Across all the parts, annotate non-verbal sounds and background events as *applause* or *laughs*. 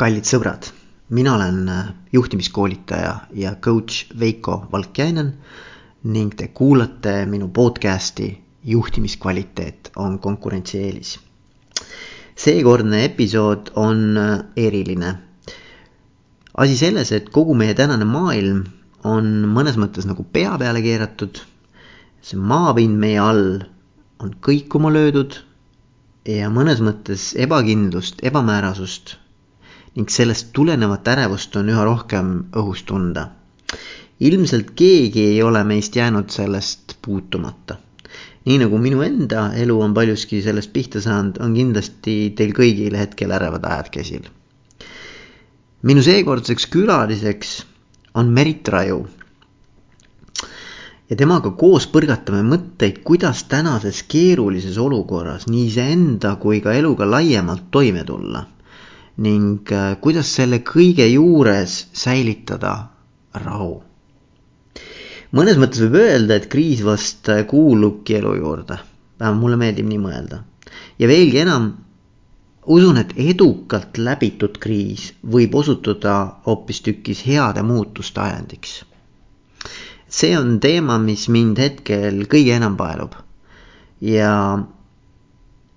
kallid sõbrad, mina olen äh, juhtimiskoolitaja ja coach Veiko Valkjainen ning te kuulate minu podcasti Juhtimiskvaliteet on konkurentsieelis. seekordne episood on äh, eriline. asi selles, et kogu meie tänane maailm on mõnes mõttes nagu pea peale keeratud. see maapind meie all on kõikuma löödud ja mõnes mõttes ebakindlust, ebamäärasust ning sellest tulenevat ärevust on üha rohkem õhus tunda. ilmselt keegi ei ole meist jäänud sellest puutumata. nii nagu minu enda elu on paljuski sellest pihta saanud, on kindlasti teil kõigil hetkel ärevad ajad käsil. minu seekordseks külaliseks on Merit Raju. ja temaga koos põrgatame mõtteid, kuidas tänases keerulises olukorras nii iseenda kui ka eluga laiemalt toime tulla ning äh, kuidas selle kõige juures säilitada rahu. mõnes mõttes võib öelda, et kriis vast äh, kuulubki elu juurde, vähemalt mulle meeldib nii mõelda. ja veelgi enam, usun, et edukalt läbitud kriis võib osutuda hoopistükkis heade muutuste ajendiks. see on teema, mis mind hetkel kõige enam paelub ja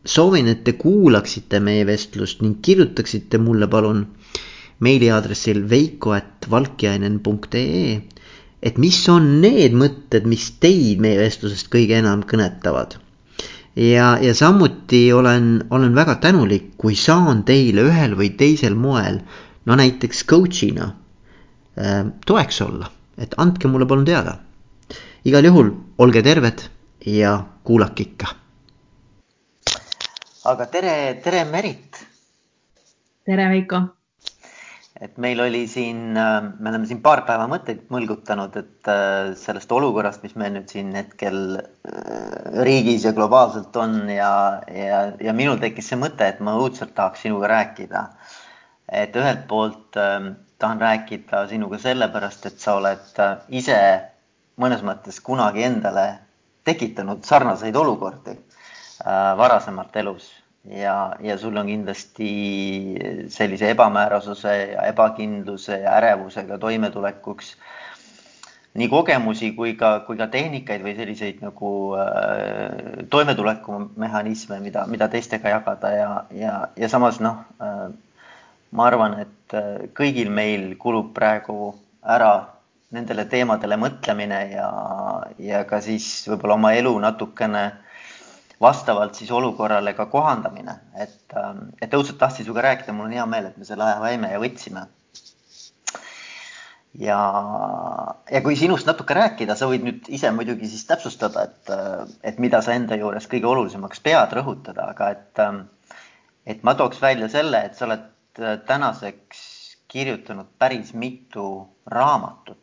soovin, et te kuulaksite meie vestlust ning kirjutaksite mulle palun meiliaadressil veiko.valkjainen.ee, et mis on need mõtted, mis teid meie vestlusest kõige enam kõnetavad. ja, ja samuti olen, olen väga tänulik, kui saan teile ühel või teisel moel, no näiteks coach'ina äh, toeks olla, et andke mulle palun teada. igal juhul olge terved ja kuulake ikka aga tere, tere, Merit. tere, Veiko. et meil oli siin, äh, me oleme siin paar päeva mõtteid mõlgutanud, et äh, sellest olukorrast, mis meil nüüd siin hetkel äh, riigis ja globaalselt on ja, ja, ja minul tekkis see mõte, et ma õudselt tahaks sinuga rääkida. et ühelt poolt äh, tahan rääkida sinuga sellepärast, et sa oled ise mõnes mõttes kunagi endale tekitanud sarnaseid olukordi varasemalt elus. Ja, ja sul on kindlasti sellise ebamäärasuse ja ebakindluse ja ärevusega toimetulekuks nii kogemusi kui ka, kui ka tehnikaid või selliseid nagu äh, toimetulekumehhanisme, mida, mida teistega jagada ja, ja, ja samas noh äh,, ma arvan, et äh, kõigil meil kulub praegu ära nendele teemadele mõtlemine ja, ja ka siis võib-olla oma elu natukene äh, vastavalt siis olukorrale ka kohandamine, et, ähm, et õudselt tahtsin sinuga rääkida, mul on hea meel, et me selle aja võime ja võtsime. ja, ja kui sinust natuke rääkida, sa võid nüüd ise muidugi siis täpsustada, et, äh, et mida sa enda juures kõige olulisemaks pead rõhutada, aga et, ähm, et ma tooks välja selle, et sa oled äh, tänaseks kirjutanud päris mitu raamatut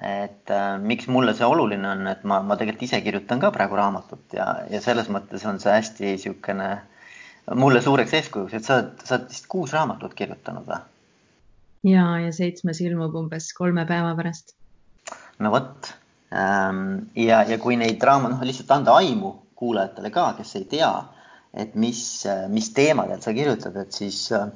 et äh, miks mulle see oluline on, et ma, ma tegelikult ise kirjutan ka praegu raamatut ja, ja selles mõttes on see hästi niisugune mulle suureks eeskujuks, et sa oled, sa oled vist kuus raamatut kirjutanud või? ja, ja seitsmes ilmub umbes kolme päeva pärast. no vot ähm,. ja, ja kui neid raamatuid, noh lihtsalt anda aimu kuulajatele ka, kes ei tea, et mis, mis teemadel sa kirjutad, et siis äh,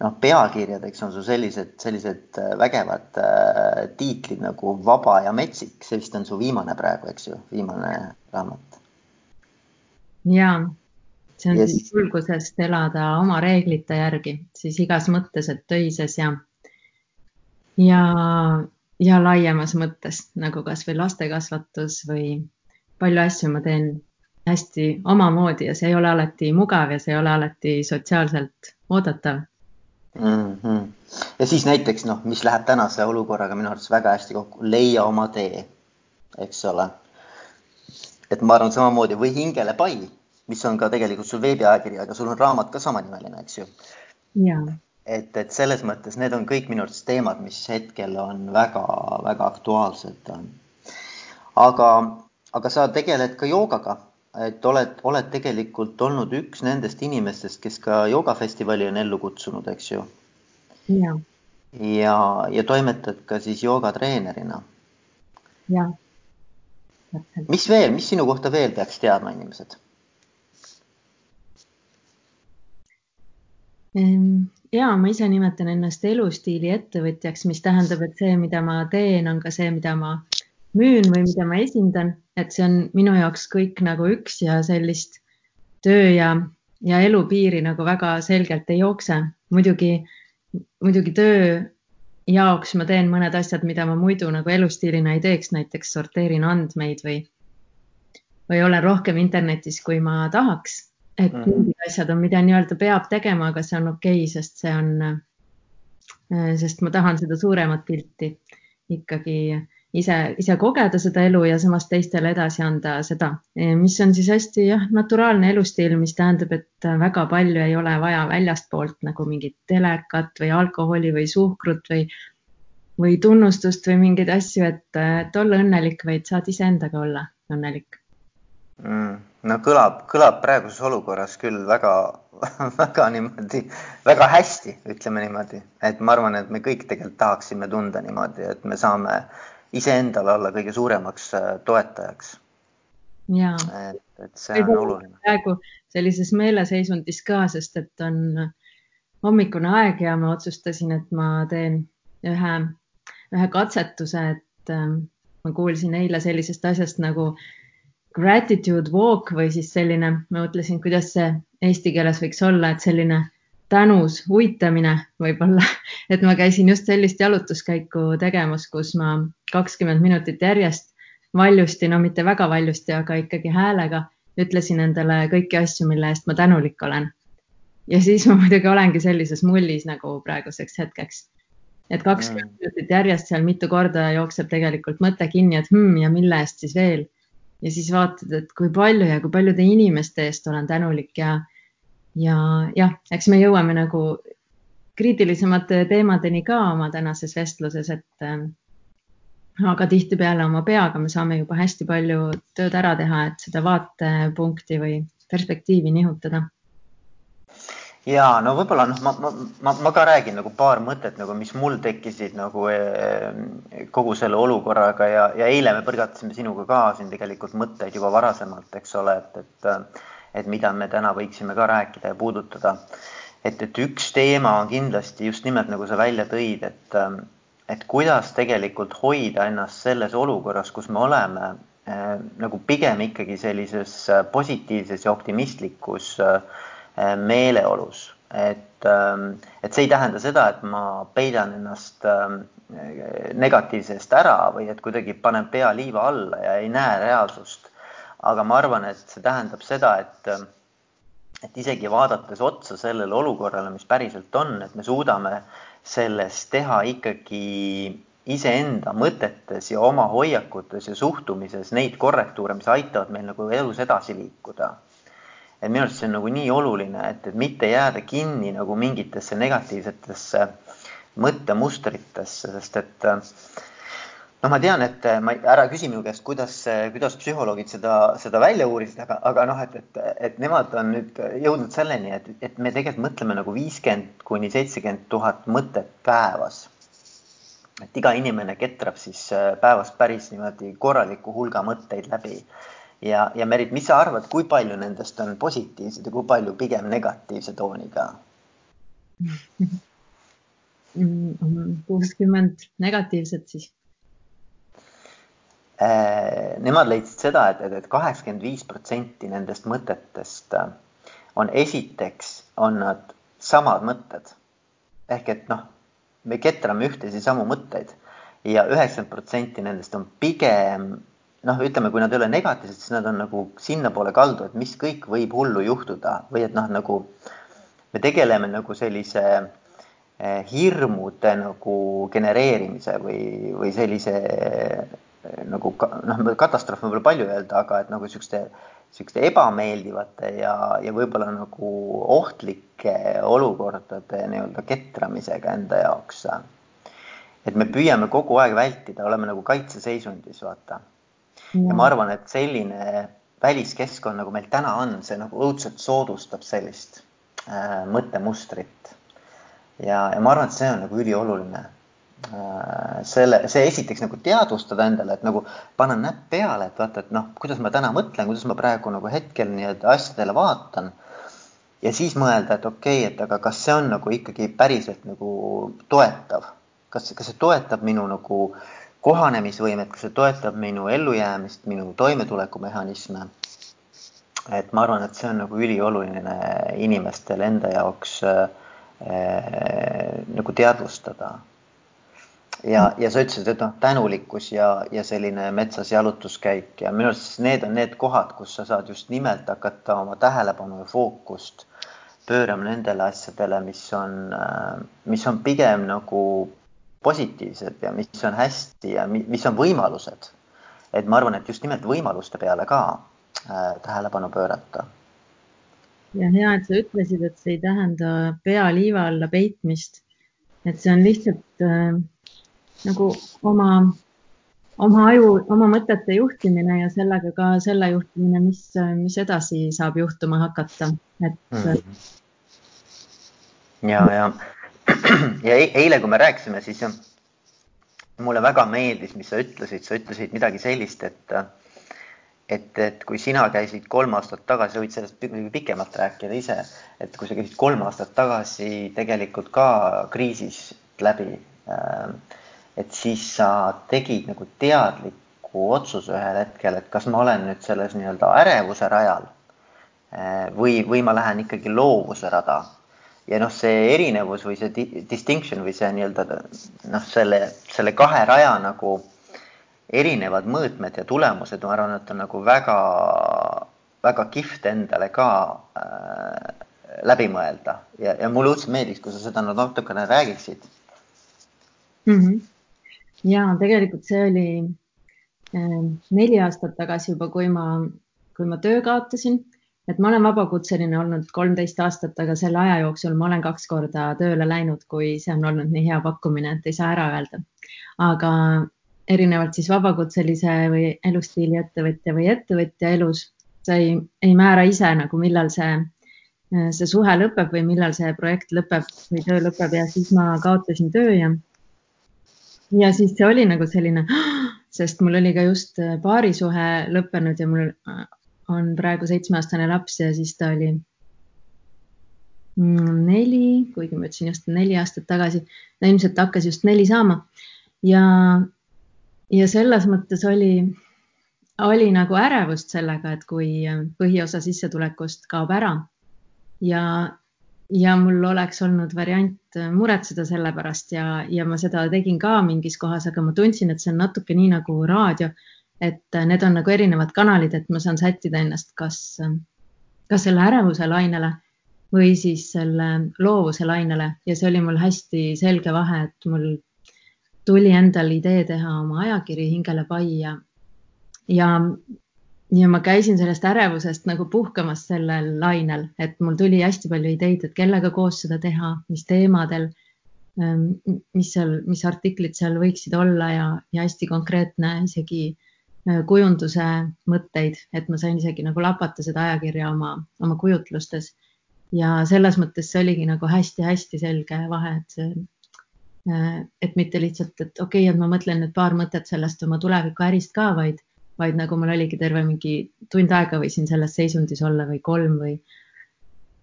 noh, pealkirjadeks on sul sellised, sellised äh, vägevad äh, tiitlid nagu Vaba ja metsik, see vist on su viimane praegu, eks ju, viimane raamat. ja, see on ja siis julgusest elada oma reeglite järgi, siis igas mõttes, et töises ja, ja, ja laiemas mõttes nagu kasvõi lastekasvatus või palju asju ma teen hästi omamoodi ja see ei ole alati mugav ja see ei ole alati sotsiaalselt oodatav mm. -hmm. ja siis näiteks noh, mis läheb tänase olukorraga minu arvates väga hästi kokku, leia oma tee, eks ole. et ma arvan samamoodi või hingele pai, mis on ka tegelikult sul veebiajakiri, aga sul on raamat ka samanimeline, eks ju. et, et selles mõttes need on kõik minu arvates teemad, mis hetkel on väga-väga aktuaalsed. aga, aga sa tegeled ka joogaga et oled, oled tegelikult olnud üks nendest inimestest, kes ka joogafestivali on ellu kutsunud, eks ju? ja, ja, ja toimetad ka siis joogatreenerina. jah. mis veel, mis sinu kohta veel peaks teadma inimesed? ja ma ise nimetan ennast elustiili ettevõtjaks, mis tähendab, et see, mida ma teen, on ka see, mida ma müün või mida ma esindan, et see on minu jaoks kõik nagu üks ja sellist töö ja, ja elupiiri nagu väga selgelt ei jookse. muidugi, muidugi töö jaoks ma teen mõned asjad, mida ma muidu nagu elustiilina ei teeks, näiteks sorteerin andmeid või, või olen rohkem internetis, kui ma tahaks. et mm. mingid asjad on, mida nii-öelda peab tegema, aga see on okei okay,, sest see on, äh, sest ma tahan seda suuremat pilti ikkagi ise, ise kogeda seda elu ja samas teistele edasi anda seda, mis on siis hästi jah, naturaalne elustiil, mis tähendab, et väga palju ei ole vaja väljastpoolt nagu mingit telekat või alkoholi või suhkrut või, või tunnustust või mingeid asju, et, et olla õnnelik, vaid saad iseendaga olla õnnelik mm,. no kõlab, kõlab praeguses olukorras küll väga, *laughs* väga niimoodi, väga hästi, ütleme niimoodi, et ma arvan, et me kõik tegelikult tahaksime tunda niimoodi, et me saame iseendale olla kõige suuremaks äh, toetajaks. et, et see on oluline. praegu sellises meeleseisundis ka, sest et on hommikune aeg ja ma otsustasin, et ma teen ühe, ühe katsetuse, et äh, ma kuulsin eile sellisest asjast nagu gratitude walk või siis selline, ma mõtlesin, kuidas see eesti keeles võiks olla, et selline tänus uitamine võib-olla, *laughs* et ma käisin just sellist jalutuskäiku tegemas, kus ma kakskümmend minutit järjest valjusti, no mitte väga valjusti, aga ikkagi häälega ütlesin endale kõiki asju, mille eest ma tänulik olen. ja siis ma muidugi olengi sellises mullis nagu praeguseks hetkeks. et kakskümmend mm. minutit järjest seal mitu korda jookseb tegelikult mõte kinni, et hmm, ja mille eest siis veel. ja siis vaatad, et kui palju ja kui paljude inimeste eest olen tänulik ja ja jah, eks me jõuame nagu kriitilisemate teemadeni ka oma tänases vestluses, et aga tihtipeale oma peaga me saame juba hästi palju tööd ära teha, et seda vaatepunkti või perspektiivi nihutada ja no võib-olla noh, ma, ma, ma, ma ka räägin nagu paar mõtet nagu, mis mul tekkisid nagu eh, kogu selle olukorraga ja, ja eile me põrgatasime sinuga ka siin tegelikult mõtteid juba varasemalt, eks ole, et, et et mida me täna võiksime ka rääkida ja puudutada. et, et üks teema on kindlasti just nimelt nagu sa välja tõid, et, et kuidas tegelikult hoida ennast selles olukorras, kus me oleme äh, nagu pigem ikkagi sellises äh, positiivses ja optimistlikus äh, meeleolus, et, et see ei tähenda seda, et ma peidan ennast negatiivsest ära või et kuidagi panen pea liiva alla ja ei näe reaalsust. Aga ma arvan, et see tähendab seda, et et isegi vaadates otsa sellele olukorrale, mis päriselt on, et me suudame selles teha ikkagi iseenda mõtetes ja oma hoiakutes ja suhtumises neid korrektuure, mis aitavad meil nagu elus edasi liikuda. et minu arust see on nagu nii oluline, et, et mitte jääda kinni nagu mingitesse negatiivsetesse mõttemustritesse, sest et no ma tean, et äh, ma, ära küsi minu käest, kuidas, äh, kuidas psühholoogid seda, seda välja uurisid, aga, aga noh, et, et, et nemad on nüüd jõudnud selleni, et, et me tegelikult mõtleme nagu viiskümmend kuni seitsekümmend tuhat mõtet päevas. et iga inimene ketrab siis äh, päevas päris niimoodi korraliku hulga mõtteid läbi. ja, ja Merit, mis sa arvad, kui palju nendest on positiivsed ja kui palju pigem negatiivse tooniga? *laughs* kuuskümmend negatiivset siis nemad leidsid seda, et, et, et kaheksakümmend viis protsenti nendest mõtetest äh, on esiteks, on nad samad mõtted. ehk et noh, me ketrame ühtesid samu mõtteid ja üheksakümmend protsenti nendest on pigem noh, ütleme, kui nad ei ole negatiivsed, siis nad on nagu sinnapoole kaldu, et mis kõik võib hullu juhtuda või et noh, nagu me tegeleme nagu sellise eh, hirmude nagu genereerimise või, või sellise nagu noh, katastroof võib-olla palju öelda, aga et nagu niisuguste, niisuguste ebameeldivate ja, ja võib-olla nagu ohtlike olukordade nii-öelda ketramisega enda jaoks. et me püüame kogu aeg vältida, oleme nagu kaitseseisundis, vaata. ja ma arvan, et selline väliskeskkond, nagu meil täna on, see nagu õudselt soodustab sellist äh, mõttemustrit. ja, ja ma arvan, et see on nagu ülioluline selle, see esiteks nagu teadvustada endale, et nagu panna näpp peale, et vaata, et noh, kuidas ma täna mõtlen, kuidas ma praegu nagu hetkel nii-öelda asjadele vaatan. ja siis mõelda, et okei okay,, et aga kas see on nagu ikkagi päriselt nagu toetav, kas, kas see toetab minu nagu kohanemisvõimet, kas see toetab minu ellujäämist, minu toimetulekumehhanisme. et ma arvan, et see on nagu ülioluline inimestel enda jaoks äh, nagu teadvustada ja, ja sa ütlesid, et noh, tänulikkus ja, ja selline metsas jalutuskäik ja minu arust need on need kohad, kus sa saad just nimelt hakata oma tähelepanu ja fookust pöörama nendele asjadele, mis on, mis on pigem nagu positiivsed ja mis on hästi ja mis on võimalused. et ma arvan, et just nimelt võimaluste peale ka äh, tähelepanu pöörata. ja hea, et sa ütlesid, et see ei tähenda pea liiva alla peitmist. et see on lihtsalt äh, nagu oma, oma aju, oma mõtete juhtimine ja sellega ka selle juhtimine, mis, mis edasi saab juhtuma hakata, et mm.. ja, ja, *clears throat* ja eile, kui me rääkisime, siis mulle väga meeldis, mis sa ütlesid, sa ütlesid midagi sellist, et et, et kui sina käisid kolm aastat tagasi, võid sellest pikemalt rääkida ise, et kui sa käisid kolm aastat tagasi tegelikult ka kriisist läbi äh, et siis sa tegid nagu teadliku otsuse ühel hetkel, et kas ma olen nüüd selles nii-öelda ärevuse rajal eh, või, või ma lähen ikkagi loovuse rada. ja noh, see erinevus või see distinction või see nii-öelda noh, selle, selle kahe raja nagu erinevad mõõtmed ja tulemused, ma arvan, et on nagu väga, väga kihvt endale ka äh, läbi mõelda ja, ja mulle õudselt meeldiks, kui sa seda natukene räägiksid mm. -hmm ja tegelikult see oli äh, neli aastat tagasi juba, kui ma, kui ma töö kaotasin, et ma olen vabakutseline olnud kolmteist aastat, aga selle aja jooksul ma olen kaks korda tööle läinud, kui see on olnud nii hea pakkumine, et ei saa ära öelda. aga erinevalt siis vabakutselise või elustiili ettevõtja või ettevõtja elus, sa ei, ei määra ise nagu, millal see, see suhe lõpeb või millal see projekt lõpeb või töö lõpeb ja siis ma kaotasin töö ja ja siis see oli nagu selline, sest mul oli ka just äh, paarisuhe lõppenud ja mul äh, on praegu seitsmeaastane laps ja siis ta oli mm, neli, kuigi ma ütlesin just neli aastat tagasi, ta ilmselt hakkas just neli saama. Ja, ja selles mõttes oli, oli nagu ärevust sellega, et kui äh, põhiosa sissetulekust kaob ära ja, ja mul oleks olnud variant äh, muretseda selle pärast ja, ja ma seda tegin ka mingis kohas, aga ma tundsin, et see on natuke nii nagu raadio, et äh, need on nagu erinevad kanalid, et ma saan sättida ennast kas, äh, kas selle ärevuse lainele või siis selle loovuse lainele. Ja see oli mul hästi selge vahe, et mul tuli endal idee teha oma ajakiri Hingele pai ja, ja ja ma käisin sellest ärevusest nagu puhkamas sellel lainel, et mul tuli hästi palju ideid, et kellega koos seda teha, mis teemadel, ähm, mis seal, mis artiklid seal võiksid olla ja, ja hästi konkreetne isegi äh, kujunduse mõtteid, et ma sain isegi nagu lapata seda ajakirja oma, oma kujutlustes. ja selles mõttes see oligi nagu hästi-hästi selge vahe, et see, äh, et mitte lihtsalt, et okei okay,, et ma mõtlen nüüd paar mõtet sellest oma tulevikuärist ka, vaid vaid nagu mul oligi terve mingi tund aega võisin selles seisundis olla või kolm või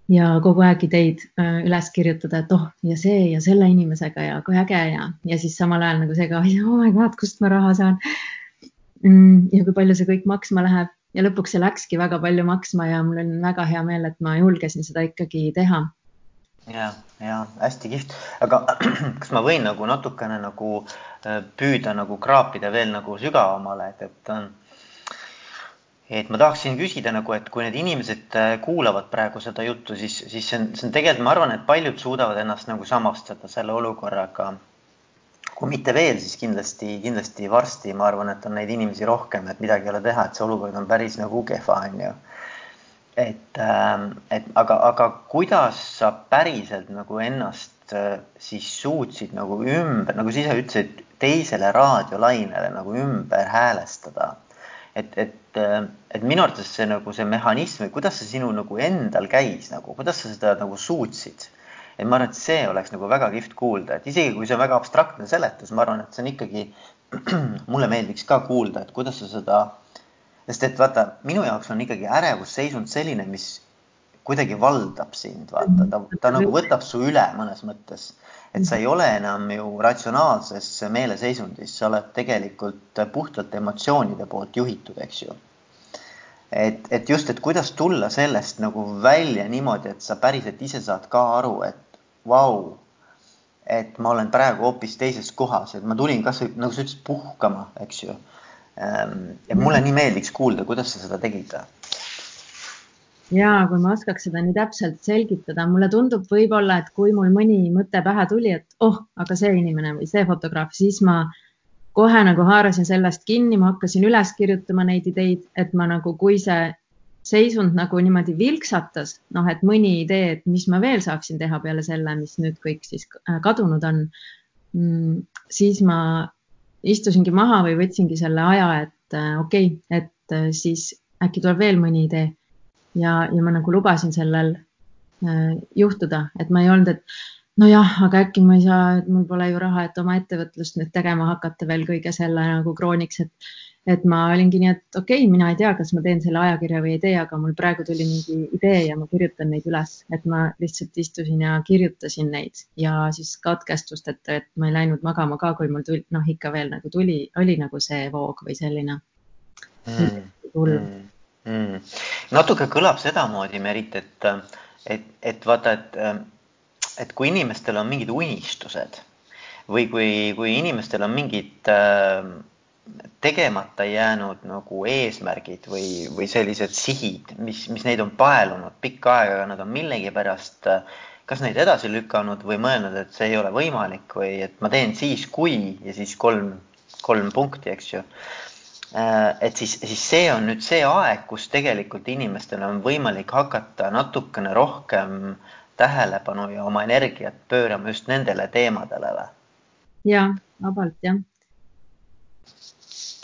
ja kogu aeg ideid äh, üles kirjutada, et oh ja see ja selle inimesega ja kui äge ja, ja siis samal ajal nagu see ka, oh my god, kust ma raha saan mm,. ja kui palju see kõik maksma läheb ja lõpuks see läkski väga palju maksma ja mul on väga hea meel, et ma julgesin seda ikkagi teha. ja, ja hästi kihvt, aga *clears throat* kas ma võin nagu natukene nagu äh, püüda nagu kraapida veel nagu sügavamale, et, et et ma tahaksin küsida nagu, et kui need inimesed äh, kuulavad praegu seda juttu, siis, siis see on, see on tegelikult, ma arvan, et paljud suudavad ennast nagu samastada selle olukorraga. kui mitte veel, siis kindlasti, kindlasti varsti, ma arvan, et on neid inimesi rohkem, et midagi ei ole teha, et see olukord on päris nagu kehva, on ju. et, ähm, et aga, aga kuidas sa päriselt nagu ennast äh, siis suutsid nagu ümber, nagu sa ise ütlesid, teisele raadiolainele nagu ümber häälestada et, et, et minu arvates see nagu see mehhanism või kuidas see sinu nagu endal käis nagu, kuidas sa seda nagu suutsid? et ma arvan, et see oleks nagu väga kihvt kuulda, et isegi kui see on väga abstraktne seletus, ma arvan, et see on ikkagi, *clears throat* mulle meeldiks ka kuulda, et kuidas sa seda, sest et vaata, minu jaoks on ikkagi ärevusseisund selline, mis, kuidagi valdab sind, vaata, ta, ta nagu võtab su üle mõnes mõttes. et sa ei ole enam ju ratsionaalses meeleseisundis, sa oled tegelikult puhtalt emotsioonide poolt juhitud, eks ju. et, et just, et kuidas tulla sellest nagu välja niimoodi, et sa päriselt ise saad ka aru, et vau et ma olen praegu hoopis teises kohas, et ma tulin kasvõi nagu sa ütlesid, puhkama, eks ju. Ehm, ja mulle nii meeldiks kuulda, kuidas sa seda tegid ja kui ma oskaks seda nii täpselt selgitada, mulle tundub võib-olla, et kui mul mõni mõte pähe tuli, et oh, aga see inimene või see fotograaf, siis ma kohe nagu haarasin sellest kinni, ma hakkasin üles kirjutama neid ideid, et ma nagu, kui see seisund nagu niimoodi vilksatas, noh, et mõni idee, et mis ma veel saaksin teha peale selle, mis nüüd kõik siis äh, kadunud on. Mm, siis ma istusingi maha või võtsingi selle aja, et äh, okei okay,, et äh, siis äkki tuleb veel mõni idee ja, ja ma nagu lubasin sellel äh, juhtuda, et ma ei olnud, et nojah, aga äkki ma ei saa, et mul pole ju raha, et oma ettevõtlust nüüd tegema hakata veel kõige selle nagu krooniks, et et ma olingi nii, et okei okay,, mina ei tea, kas ma teen selle ajakirja või ei tee, aga mul praegu tuli mingi idee ja ma kirjutan neid üles, et ma lihtsalt istusin ja kirjutasin neid ja siis katkestusteta, et ma ei läinud magama ka, kui mul tuli, noh, ikka veel nagu tuli, oli nagu see voog või selline mm. hull mm mm.. natuke kõlab sedamoodi, Merit, et, et, et vaata, et, et kui inimestel on mingid unistused või kui, kui inimestel on mingid äh, tegemata jäänud nagu eesmärgid või, või sellised sihid, mis, mis neid on paelunud pikka aega, aga nad on millegipärast kas neid edasi lükanud või mõelnud, et see ei ole võimalik või et ma teen siis, kui ja siis kolm, kolm punkti, eks ju et siis, siis see on nüüd see aeg, kus tegelikult inimestel on võimalik hakata natukene rohkem tähelepanu ja oma energiat pöörama just nendele teemadele või? ja, vabalt jah.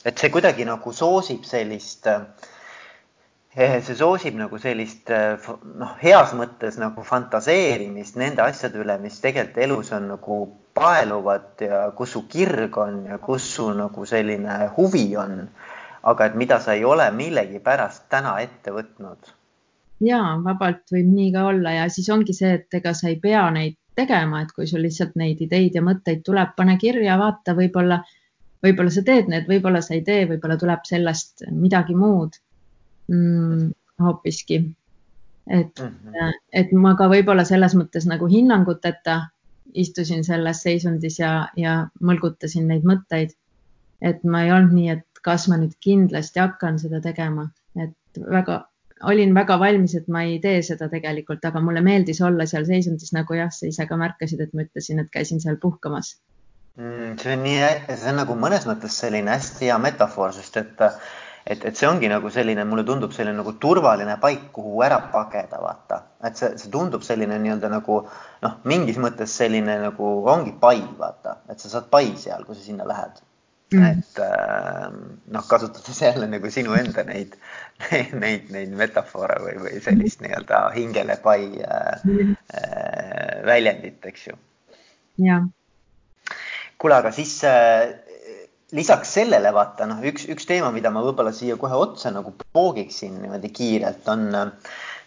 et see kuidagi nagu soosib sellist äh, see soosib nagu sellist eh, noh, heas mõttes nagu fantaseerimist nende asjade üle, mis tegelikult elus on nagu paeluvad ja kus su kirg on ja kus su nagu selline huvi on. aga et mida sa ei ole millegipärast täna ette võtnud. ja vabalt võib nii ka olla ja siis ongi see, et ega sa ei pea neid tegema, et kui sul lihtsalt neid ideid ja mõtteid tuleb, pane kirja, vaata, võib-olla, võib-olla sa teed need, võib-olla sa ei tee, võib-olla tuleb sellest midagi muud mm, hoopiski. et mm, -hmm. et ma ka võib-olla selles mõttes nagu hinnanguteta istusin selles seisundis ja, ja mõlgutasin neid mõtteid. et ma ei olnud nii, et kas ma nüüd kindlasti hakkan seda tegema, et väga, olin väga valmis, et ma ei tee seda tegelikult, aga mulle meeldis olla seal seisundis, nagu jah, sa ise ka märkasid, et ma ütlesin, et käisin seal puhkamas mm,. see on nii, see on nagu mõnes mõttes selline hästi hea metafoor, sest et et, et see ongi nagu selline, mulle tundub selline nagu turvaline paik, kuhu ära pageda, vaata. et see, see tundub selline nii-öelda nagu noh, mingis mõttes selline nagu ongi pai, vaata, et sa saad pai seal, kui sa sinna lähed mm.. et äh, noh, kasutades jälle nagu sinu enda neid, neid, neid metafoore või, või sellist nii-öelda hingele pai äh, äh, väljendit, eks ju. jah kuule, aga siis äh, lisaks sellele vaata noh, üks, üks teema, mida ma võib-olla siia kohe otsa nagu poogiksin niimoodi kiirelt on,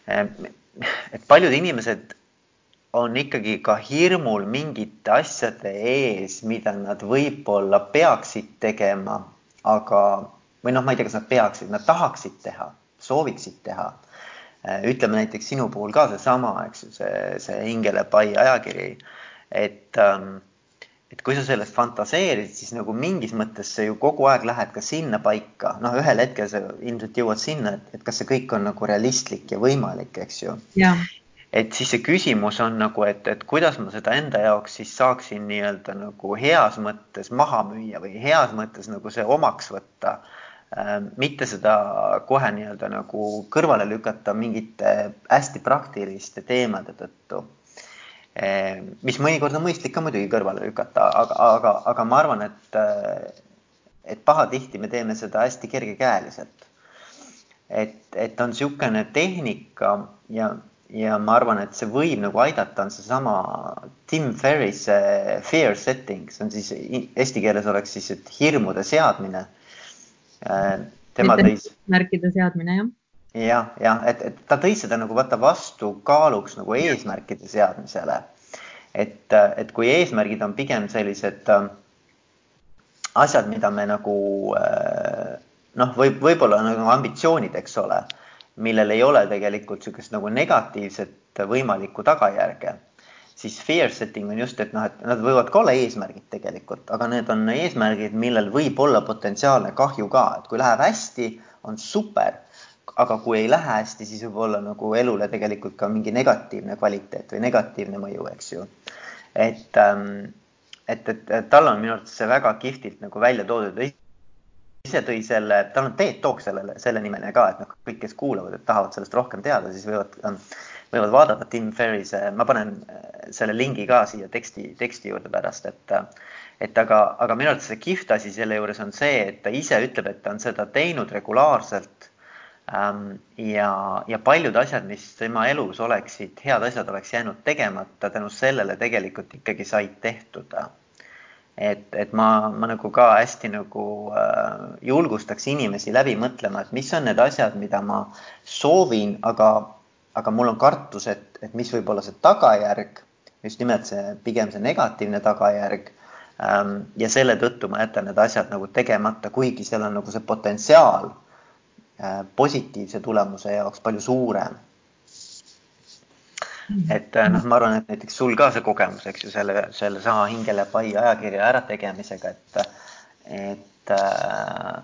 eh, et paljud inimesed on ikkagi ka hirmul mingite asjade ees, mida nad võib-olla peaksid tegema, aga või noh, ma ei tea, kas nad peaksid, nad tahaksid teha, sooviksid teha. Eh, ütleme näiteks sinu puhul ka seesama, eks ju, see, see Hingele pai ajakiri, et ähm, et kui sa sellest fantaseerid, siis nagu mingis mõttes sa ju kogu aeg lähed ka sinna paika, noh, ühel hetkel sa ilmselt jõuad sinna, et, kas see kõik on nagu realistlik ja võimalik, eks ju. et siis see küsimus on nagu, et, et kuidas ma seda enda jaoks siis saaksin nii-öelda nagu heas mõttes maha müüa või heas mõttes nagu see omaks võtta äh,. mitte seda kohe nii-öelda nagu kõrvale lükata mingite hästi praktiliste teemade tõttu mis mõnikord on mõistlik ka muidugi kõrvale lükata, aga, aga, aga ma arvan, et, eh, et pahatihti me teeme seda hästi kergekäeliselt. et, et on niisugune tehnika ja, ja ma arvan, et see võib nagu aidata, on seesama Tim Ferrise fear setting, see on siis eesti keeles oleks siis, et hirmude seadmine. Eh, tema tõi. märkide seadmine, jah jah, jah, et, et ta tõi seda nagu vaata vastu kaaluks nagu eesmärkide seadmisele. et, et kui eesmärgid on pigem sellised äh, asjad, mida me nagu äh, noh, võib, võib-olla nagu ambitsioonid, eks ole, millel ei ole tegelikult niisugust nagu negatiivset võimalikku tagajärge, siis fear setting on just, et noh, et nad võivad ka olla eesmärgid tegelikult, aga need on eesmärgid, millel võib olla potentsiaalne kahju ka, et kui läheb hästi, on super aga kui ei lähe hästi, siis võib olla nagu elule tegelikult ka mingi negatiivne kvaliteet või negatiivne mõju, eks ju. et, ähm, et, et, tal on minu arvates see väga kihvtilt nagu välja toodud. ise tõi selle, tal on TED Talk sellele, selle nimeline ka, et noh, kõik, kes kuulavad, et tahavad sellest rohkem teada, siis võivad, võivad vaadata Tim Ferrise, ma panen äh, selle lingi ka siia teksti, teksti juurde pärast, et et aga, aga minu arvates see kihvt asi selle juures on see, et ta ise ütleb, et ta on seda teinud regulaarselt ja, ja paljud asjad, mis tema elus oleksid, head asjad oleks jäänud tegemata, tänu sellele tegelikult ikkagi said tehtud. et, et ma, ma nagu ka hästi nagu äh, julgustaks inimesi läbi mõtlema, et mis on need asjad, mida ma soovin, aga, aga mul on kartus, et, et mis võib olla see tagajärg, just nimelt see pigem see negatiivne tagajärg ähm,. ja selle tõttu ma jätan need asjad nagu tegemata, kuigi seal on nagu see potentsiaal positiivse tulemuse jaoks palju suurem. Mhm. et äh, noh, ma arvan, et näiteks sul ka see kogemus, eks ju, selle, sellesama Hingele pai ajakirja ärategemisega, et, et, äh,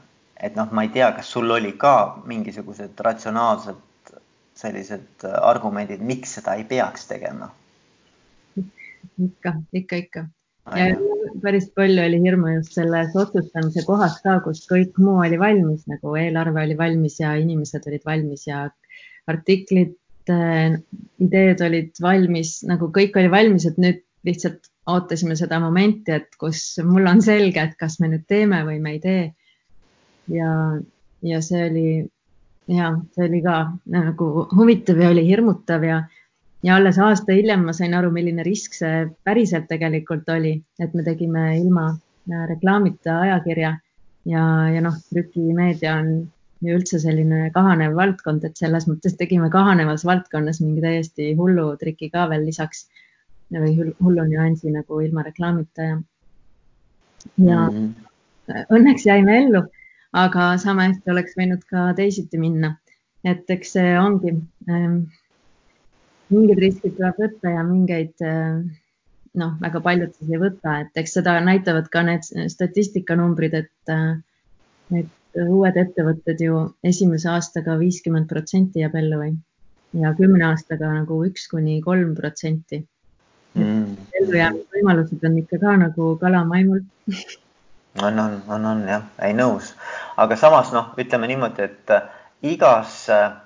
et noh, ma ei tea, kas sul oli ka mingisugused ratsionaalsed sellised argumendid, miks seda ei peaks tegema? ikka, ikka, ikka ja päris palju oli hirmu just selles otsustamise kohas ka, kus kõik muu oli valmis, nagu eelarve oli valmis ja inimesed olid valmis ja artiklid, äh, ideed olid valmis, nagu kõik oli valmis, et nüüd lihtsalt ootasime seda momenti, et kus mul on selge, et kas me nüüd teeme või me ei tee. ja, ja see oli ja see oli ka nagu huvitav ja oli hirmutav ja ja alles aasta hiljem ma sain aru, milline risk see päriselt tegelikult oli, et me tegime ilma äh, reklaamita ajakirja. Ja, ja noh, trükimeedia on ju üldse selline kahanev valdkond, et selles mõttes tegime kahanevas valdkonnas mingi täiesti hullu triki ka veel lisaks. Või hullu nüansi nagu ilma reklaamita ja, ja mm õnneks jäime ellu, aga sama hästi oleks võinud ka teisiti minna. et eks see ongi ähm, mingid riskid tuleb võtta ja mingeid äh, noh, väga paljud siis ei võta, et eks seda näitavad ka need statistikanumbrid, et äh, need uued ettevõtted ju esimese aastaga viiskümmend protsenti jääb ellu või? Ja kümne aastaga nagu üks kuni kolm protsenti. Mm.. ellujäämise võimalused on ikka ka nagu kalamaimul. *laughs* On, on, on, on jah, ei nõus, aga samas noh, ütleme niimoodi, et igas äh,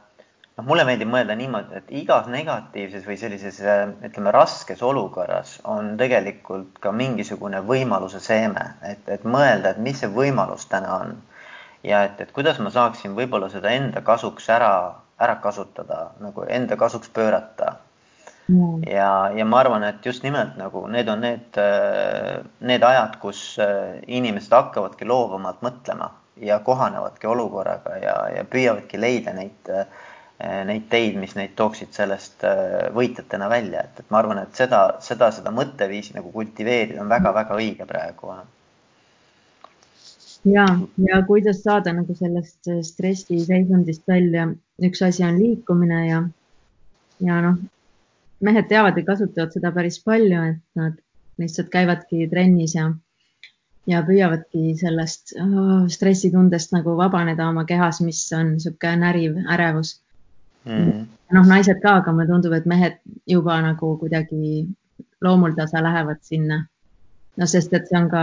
noh, mulle meeldib mõelda niimoodi, et igas negatiivses või sellises ütleme raskes olukorras on tegelikult ka mingisugune võimaluse seeme, et, et mõelda, et mis see võimalus täna on. Ja et, et kuidas ma saaksin võib-olla seda enda kasuks ära, ära kasutada, nagu enda kasuks pöörata. Mm.. ja, ja ma arvan, et just nimelt nagu need on need, need ajad, kus inimesed hakkavadki loovamalt mõtlema ja kohanevadki olukorraga ja, ja püüavadki leida neid äh, neid teid, mis neid tooksid sellest eh, võitjatena välja, et, et ma arvan, et seda, seda, seda mõtteviisi nagu kultiveerida on väga-väga õige praegu. ja, ja kuidas saada nagu sellest stressiseisundist välja, üks asi on liikumine ja, ja noh, mehed teavad ja kasutavad seda päris palju, et nad lihtsalt käivadki trennis ja ja püüavadki sellest oh, stressitundest nagu vabaneda oma kehas, mis on niisugune näriv ärevus mm.. noh, naised ka, aga mulle tundub, et mehed juba nagu kuidagi loomuldasa lähevad sinna. no sest, et see on ka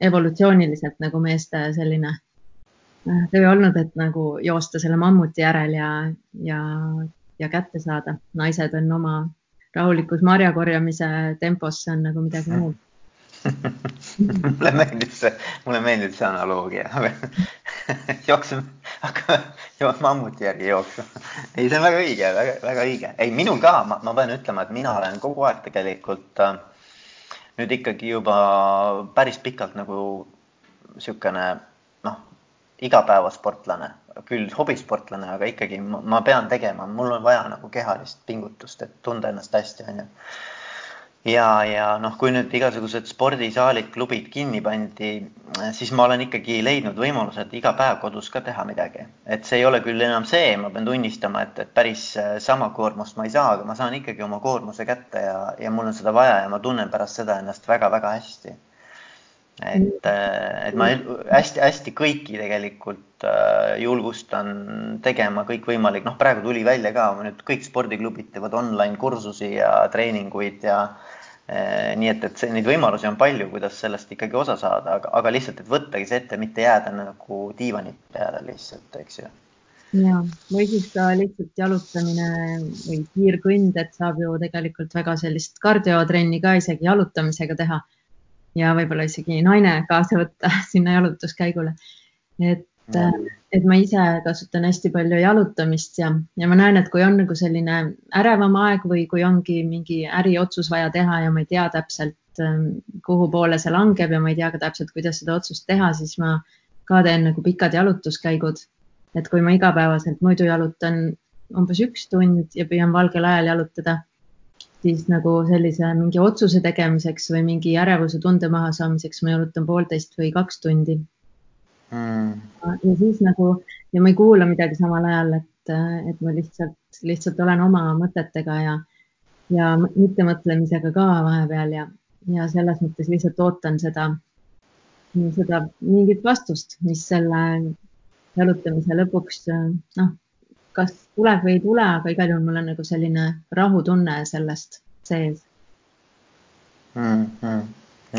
evolutsiooniliselt nagu meeste selline äh, töö olnud, et nagu joosta selle mammuti järel ja, ja, ja kätte saada. naised on oma rahulikus marjakorjamise tempos, see on nagu midagi muud *laughs* mulle meeldib see, mulle meeldib see analoogia *laughs* jookseme, hakkame mammuti järgi jooksma. ei, see on väga õige, väga, väga õige. ei, minul ka, ma, ma pean ütlema, et mina olen kogu aeg tegelikult äh, nüüd ikkagi juba päris pikalt nagu niisugune noh, igapäevasportlane, küll hobisportlane, aga ikkagi ma, ma pean tegema, mul on vaja nagu kehalist pingutust, et tunda ennast hästi, onju ja, ja noh, kui nüüd igasugused spordisaalid, klubid kinni pandi, siis ma olen ikkagi leidnud võimalused iga päev kodus ka teha midagi. et see ei ole küll enam see, ma pean tunnistama, et, et päris äh, sama koormust ma ei saa, aga ma saan ikkagi oma koormuse kätte ja, ja mul on seda vaja ja ma tunnen pärast seda ennast väga-väga hästi. Et, äh, et ma hästi-hästi kõiki tegelikult äh, julgustan tegema kõikvõimalik, noh, praegu tuli välja ka, nüüd kõik spordiklubid teevad online kursusi ja treeninguid ja Eh, nii et, et see, neid võimalusi on palju, kuidas sellest ikkagi osa saada, aga, aga lihtsalt, et võttagi see ette, mitte jääda nagu diivani peale lihtsalt, eks ju. ja, või siis ka lihtsalt jalutamine või kiirkõnd, et saab ju tegelikult väga sellist kardiotrenni ka isegi jalutamisega teha. Ja võib-olla isegi naine kaasa võtta *laughs* sinna jalutuskäigule. et et ma ise kasutan hästi palju jalutamist ja, ja ma näen, et kui on nagu selline ärevam aeg või kui ongi mingi äriotsus vaja teha ja ma ei tea täpselt, kuhu poole see langeb ja ma ei tea ka täpselt, kuidas seda otsust teha, siis ma ka teen nagu pikad jalutuskäigud. et kui ma igapäevaselt muidu jalutan umbes üks tund ja püüan valgel ajal jalutada, siis nagu sellise mingi otsuse tegemiseks või mingi ärevuse tunde mahasaamiseks ma jalutan poolteist või kaks tundi. Mm.. ja siis nagu ja ma ei kuula midagi samal ajal, et, et ma lihtsalt, lihtsalt olen oma mõtetega ja, ja mittemõtlemisega ka vahepeal ja, ja selles mõttes lihtsalt ootan seda, seda mingit vastust, mis selle jalutamise lõpuks noh, kas tuleb või ei tule, aga igal juhul mul on nagu selline rahutunne sellest sees mm. -hmm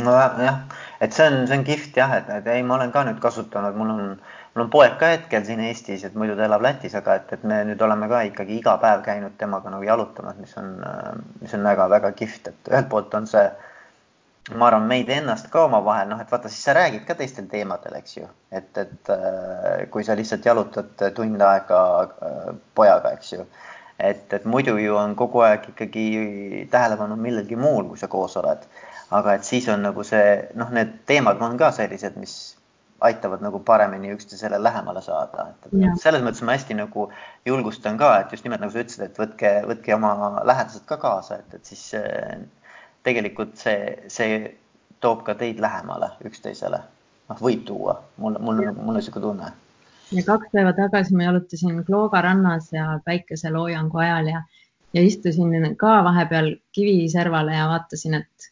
nojah, et see on, see on kihvt jah, et, et ei, ma olen ka nüüd kasutanud, mul on, mul on poeg ka hetkel siin Eestis, et muidu ta elab Lätis, aga et, et me nüüd oleme ka ikkagi iga päev käinud temaga nagu jalutamas, mis on, mis on väga-väga kihvt, et ühelt poolt on see, ma arvan, meid ennast ka omavahel, noh, et vaata, siis sa räägid ka teistel teemadel, eks ju, et, et äh, kui sa lihtsalt jalutad tund aega äh, pojaga, eks ju. Et, et muidu ju on kogu aeg ikkagi tähelepanu millelgi muul, kui sa koos oled. Aga et siis on nagu see noh, need teemad on ka sellised, mis aitavad nagu paremini üksteisele lähemale saada, et, et selles mõttes ma hästi nagu julgustan ka, et just nimelt nagu sa ütlesid, et võtke, võtke oma lähedased ka kaasa, et, et siis tegelikult see, see toob ka teid lähemale üksteisele. noh, võib tuua, mul, mul, mul on niisugune tunne. ja kaks päeva tagasi ma jalutasin Klooga rannas ja päikeseloojangu ajal ja, ja istusin ka vahepeal kiviservale ja vaatasin, et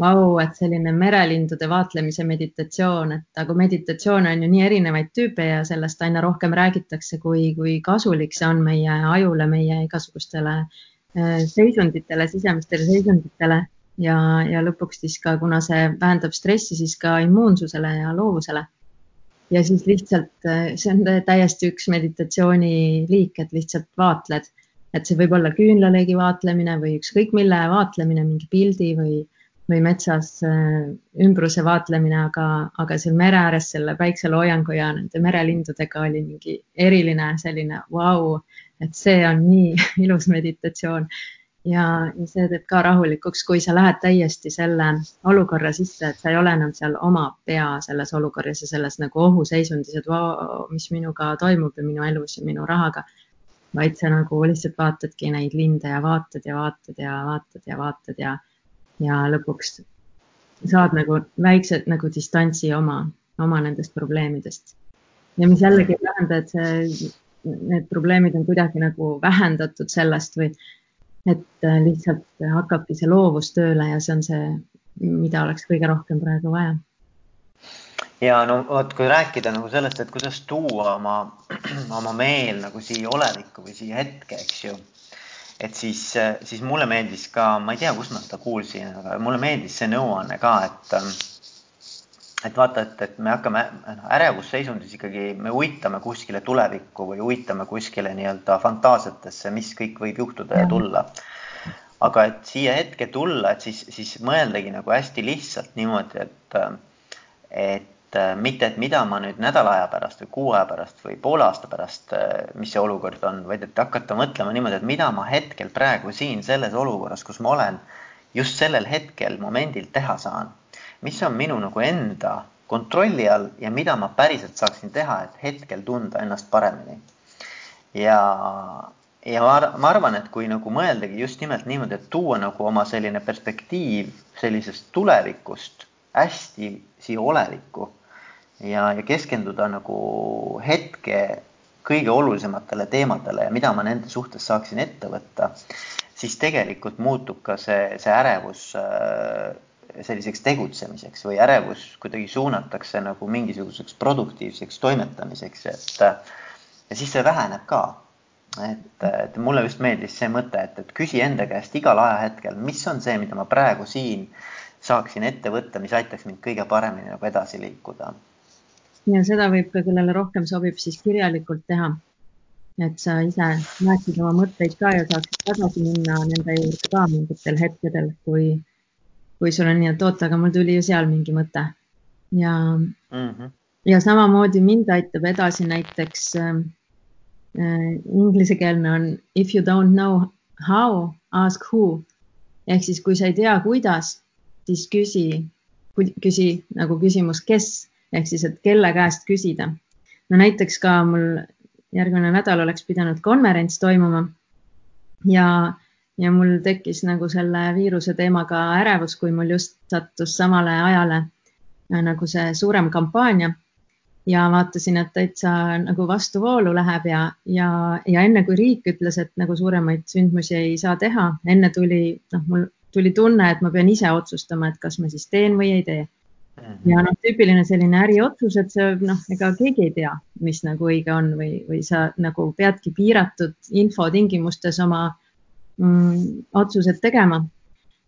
vau, et selline merelindude vaatlemise meditatsioon, et aga meditatsioone on ju nii erinevaid tüüpe ja sellest aina rohkem räägitakse, kui, kui kasulik see on meie ajule, meie igasugustele äh, seisunditele, sisemistele seisunditele ja, ja lõpuks siis ka, kuna see vähendab stressi, siis ka immuunsusele ja loovusele. ja siis lihtsalt äh, see on täiesti üks meditatsiooni liik, et lihtsalt vaatled, et see võib olla küünlalõigi vaatlemine või ükskõik mille vaatlemine, mingi pildi või või metsas äh, ümbruse vaatlemine, aga, aga seal mere ääres selle päikseloojangu ja nende merelindudega oli mingi eriline selline vau wow,, et see on nii *laughs* ilus meditatsioon. Ja, ja see teeb ka rahulikuks, kui sa lähed täiesti selle olukorra sisse, et sa ei ole enam seal oma pea selles olukorras ja selles nagu ohuseisundis, et vau mis minuga toimub ja minu elus ja minu rahaga vaid sa nagu lihtsalt vaatadki neid linde ja vaatad ja vaatad ja vaatad ja vaatad ja ja lõpuks saad nagu väikse nagu distantsi oma, oma nendest probleemidest. ja mis jällegi ei tähenda, et see, need probleemid on kuidagi nagu vähendatud sellest või et äh, lihtsalt hakkabki see loovus tööle ja see on see, mida oleks kõige rohkem praegu vaja. ja no vot, kui rääkida nagu sellest, et kuidas tuua oma, *clears throat* oma meel nagu siia olevikku või siia hetke, eks ju et siis, siis mulle meeldis ka, ma ei tea, kust ma seda kuulsin, aga mulle meeldis see nõuanne ka, et et vaata, et, et me hakkame noh, ärevusseisundis ikkagi, me uitame kuskile tulevikku või uitame kuskile nii-öelda fantaasiatesse, mis kõik võib juhtuda ja, tulla. aga et siia hetke tulla, et siis, siis mõeldagi nagu hästi lihtsalt niimoodi, et, et mitte, et mida ma nüüd nädala aja pärast või kuu aja pärast või poole aasta pärast, mis see olukord on, vaid et hakata mõtlema niimoodi, et mida ma hetkel praegu siin selles olukorras, kus ma olen, just sellel hetkel, momendil teha saan. Mis on minu nagu enda kontrolli all ja mida ma päriselt saaksin teha, et hetkel tunda ennast paremini. ja, ja ma, ma arvan, et kui nagu mõeldagi just nimelt niimoodi, et tuua nagu oma selline perspektiiv sellisest tulevikust hästi siia olevikku ja, ja keskenduda nagu hetke kõige olulisematele teemadele ja mida ma nende suhtes saaksin ette võtta, siis tegelikult muutub ka see, see ärevus äh, selliseks tegutsemiseks või ärevus kuidagi suunatakse nagu mingisuguseks produktiivseks toimetamiseks, et ja siis see väheneb ka. et, et mulle just meeldis see mõte, et, et küsi enda käest igal ajahetkel, mis on see, mida ma praegu siin saaksin ette võtta, mis aitaks mind kõige paremini nagu edasi liikuda. ja seda võib ka, kellele rohkem sobib, siis kirjalikult teha. et sa ise näeksid oma mõtteid ka ja saaksid tagasi minna nende juurde ka mingitel hetkedel, kui kui sul on nii, et oota, aga mul tuli ju seal mingi mõte ja mm, -hmm. ja samamoodi mind aitab edasi näiteks äh, äh, inglisekeelne on if you don't know how, ask who ehk siis, kui sa ei tea, kuidas, siis küsi, küsi nagu küsimus, kes ehk siis, et kelle käest küsida. no näiteks ka mul järgmine nädal oleks pidanud konverents toimuma ja ja mul tekkis nagu selle viiruse teemaga ärevus, kui mul just sattus samale ajale äh, nagu see suurem kampaania. ja vaatasin, et täitsa nagu vastuvoolu läheb ja, ja, ja enne kui riik ütles, et nagu suuremaid sündmusi ei saa teha, enne tuli, noh, mul tuli tunne, et ma pean ise otsustama, et kas ma siis teen või ei tee. Mhm. ja noh, tüüpiline selline äriotsus, et see noh, ega keegi ei tea, mis nagu õige on või, või sa nagu peadki piiratud info tingimustes oma otsused tegema.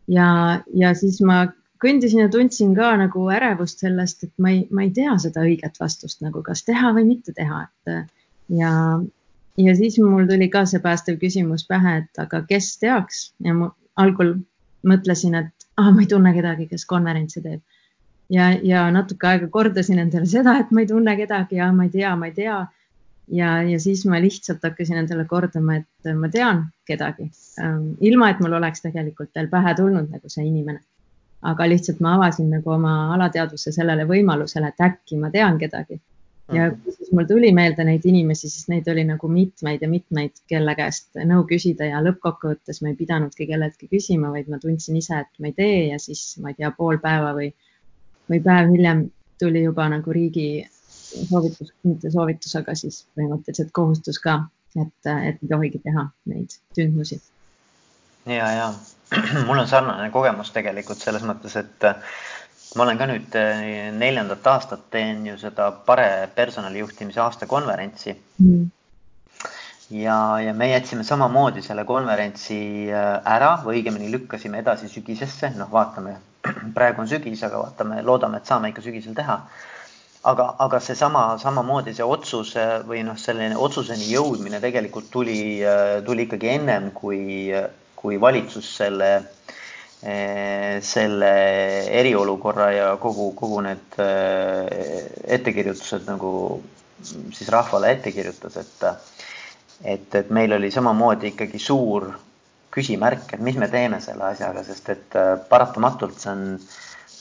ja, ja siis ma kõndisin ja tundsin ka nagu ärevust sellest, et ma ei, ma ei tea seda õiget vastust nagu, kas teha või mitte teha, et ja, ja siis mul tuli ka see päästev küsimus pähe, et aga kes teaks ja ma algul mõtlesin, et ah, ma ei tunne kedagi, kes konverentsi teeb. ja, ja natuke aega kordasin endale seda, et ma ei tunne kedagi ja ma ei tea, ma ei tea ja, ja siis ma lihtsalt hakkasin endale kordama, et ma tean kedagi, ähm, ilma et mul oleks tegelikult veel pähe tulnud nagu see inimene. aga lihtsalt ma avasin nagu oma alateadvuse sellele võimalusele, et äkki ma tean kedagi. ja mhm. kui siis mul tuli meelde neid inimesi, siis neid oli nagu mitmeid ja mitmeid, kelle käest nõu küsida ja lõppkokkuvõttes ma ei pidanudki kelleltki küsima, vaid ma tundsin ise, et ma ei tee ja siis ma ei tea, pool päeva või, või päev hiljem tuli juba nagu riigi soovitus, mitte soovitus, aga siis põhimõtteliselt kohustus ka, et, et ei tohigi teha neid sündmusi. ja, ja *clears throat* mul on sarnane kogemus tegelikult selles mõttes, et ma olen ka nüüd eh, neljandat aastat teen ju seda Pare personalijuhtimise aastakonverentsi mm. ja, ja me jätsime samamoodi selle konverentsi eh, ära või õigemini lükkasime edasi sügisesse, noh, vaatame, *clears throat* praegu on sügis, aga vaatame, loodame, et saame ikka sügisel teha aga, aga seesama, samamoodi see otsus või noh, selline otsuseni jõudmine tegelikult tuli, tuli ikkagi ennem, kui, kui valitsus selle, selle eriolukorra ja kogu, kogu need ettekirjutused nagu siis rahvale ette kirjutas, et, et, et meil oli samamoodi ikkagi suur küsimärk, et mis me teeme selle asjaga, sest et paratamatult see on,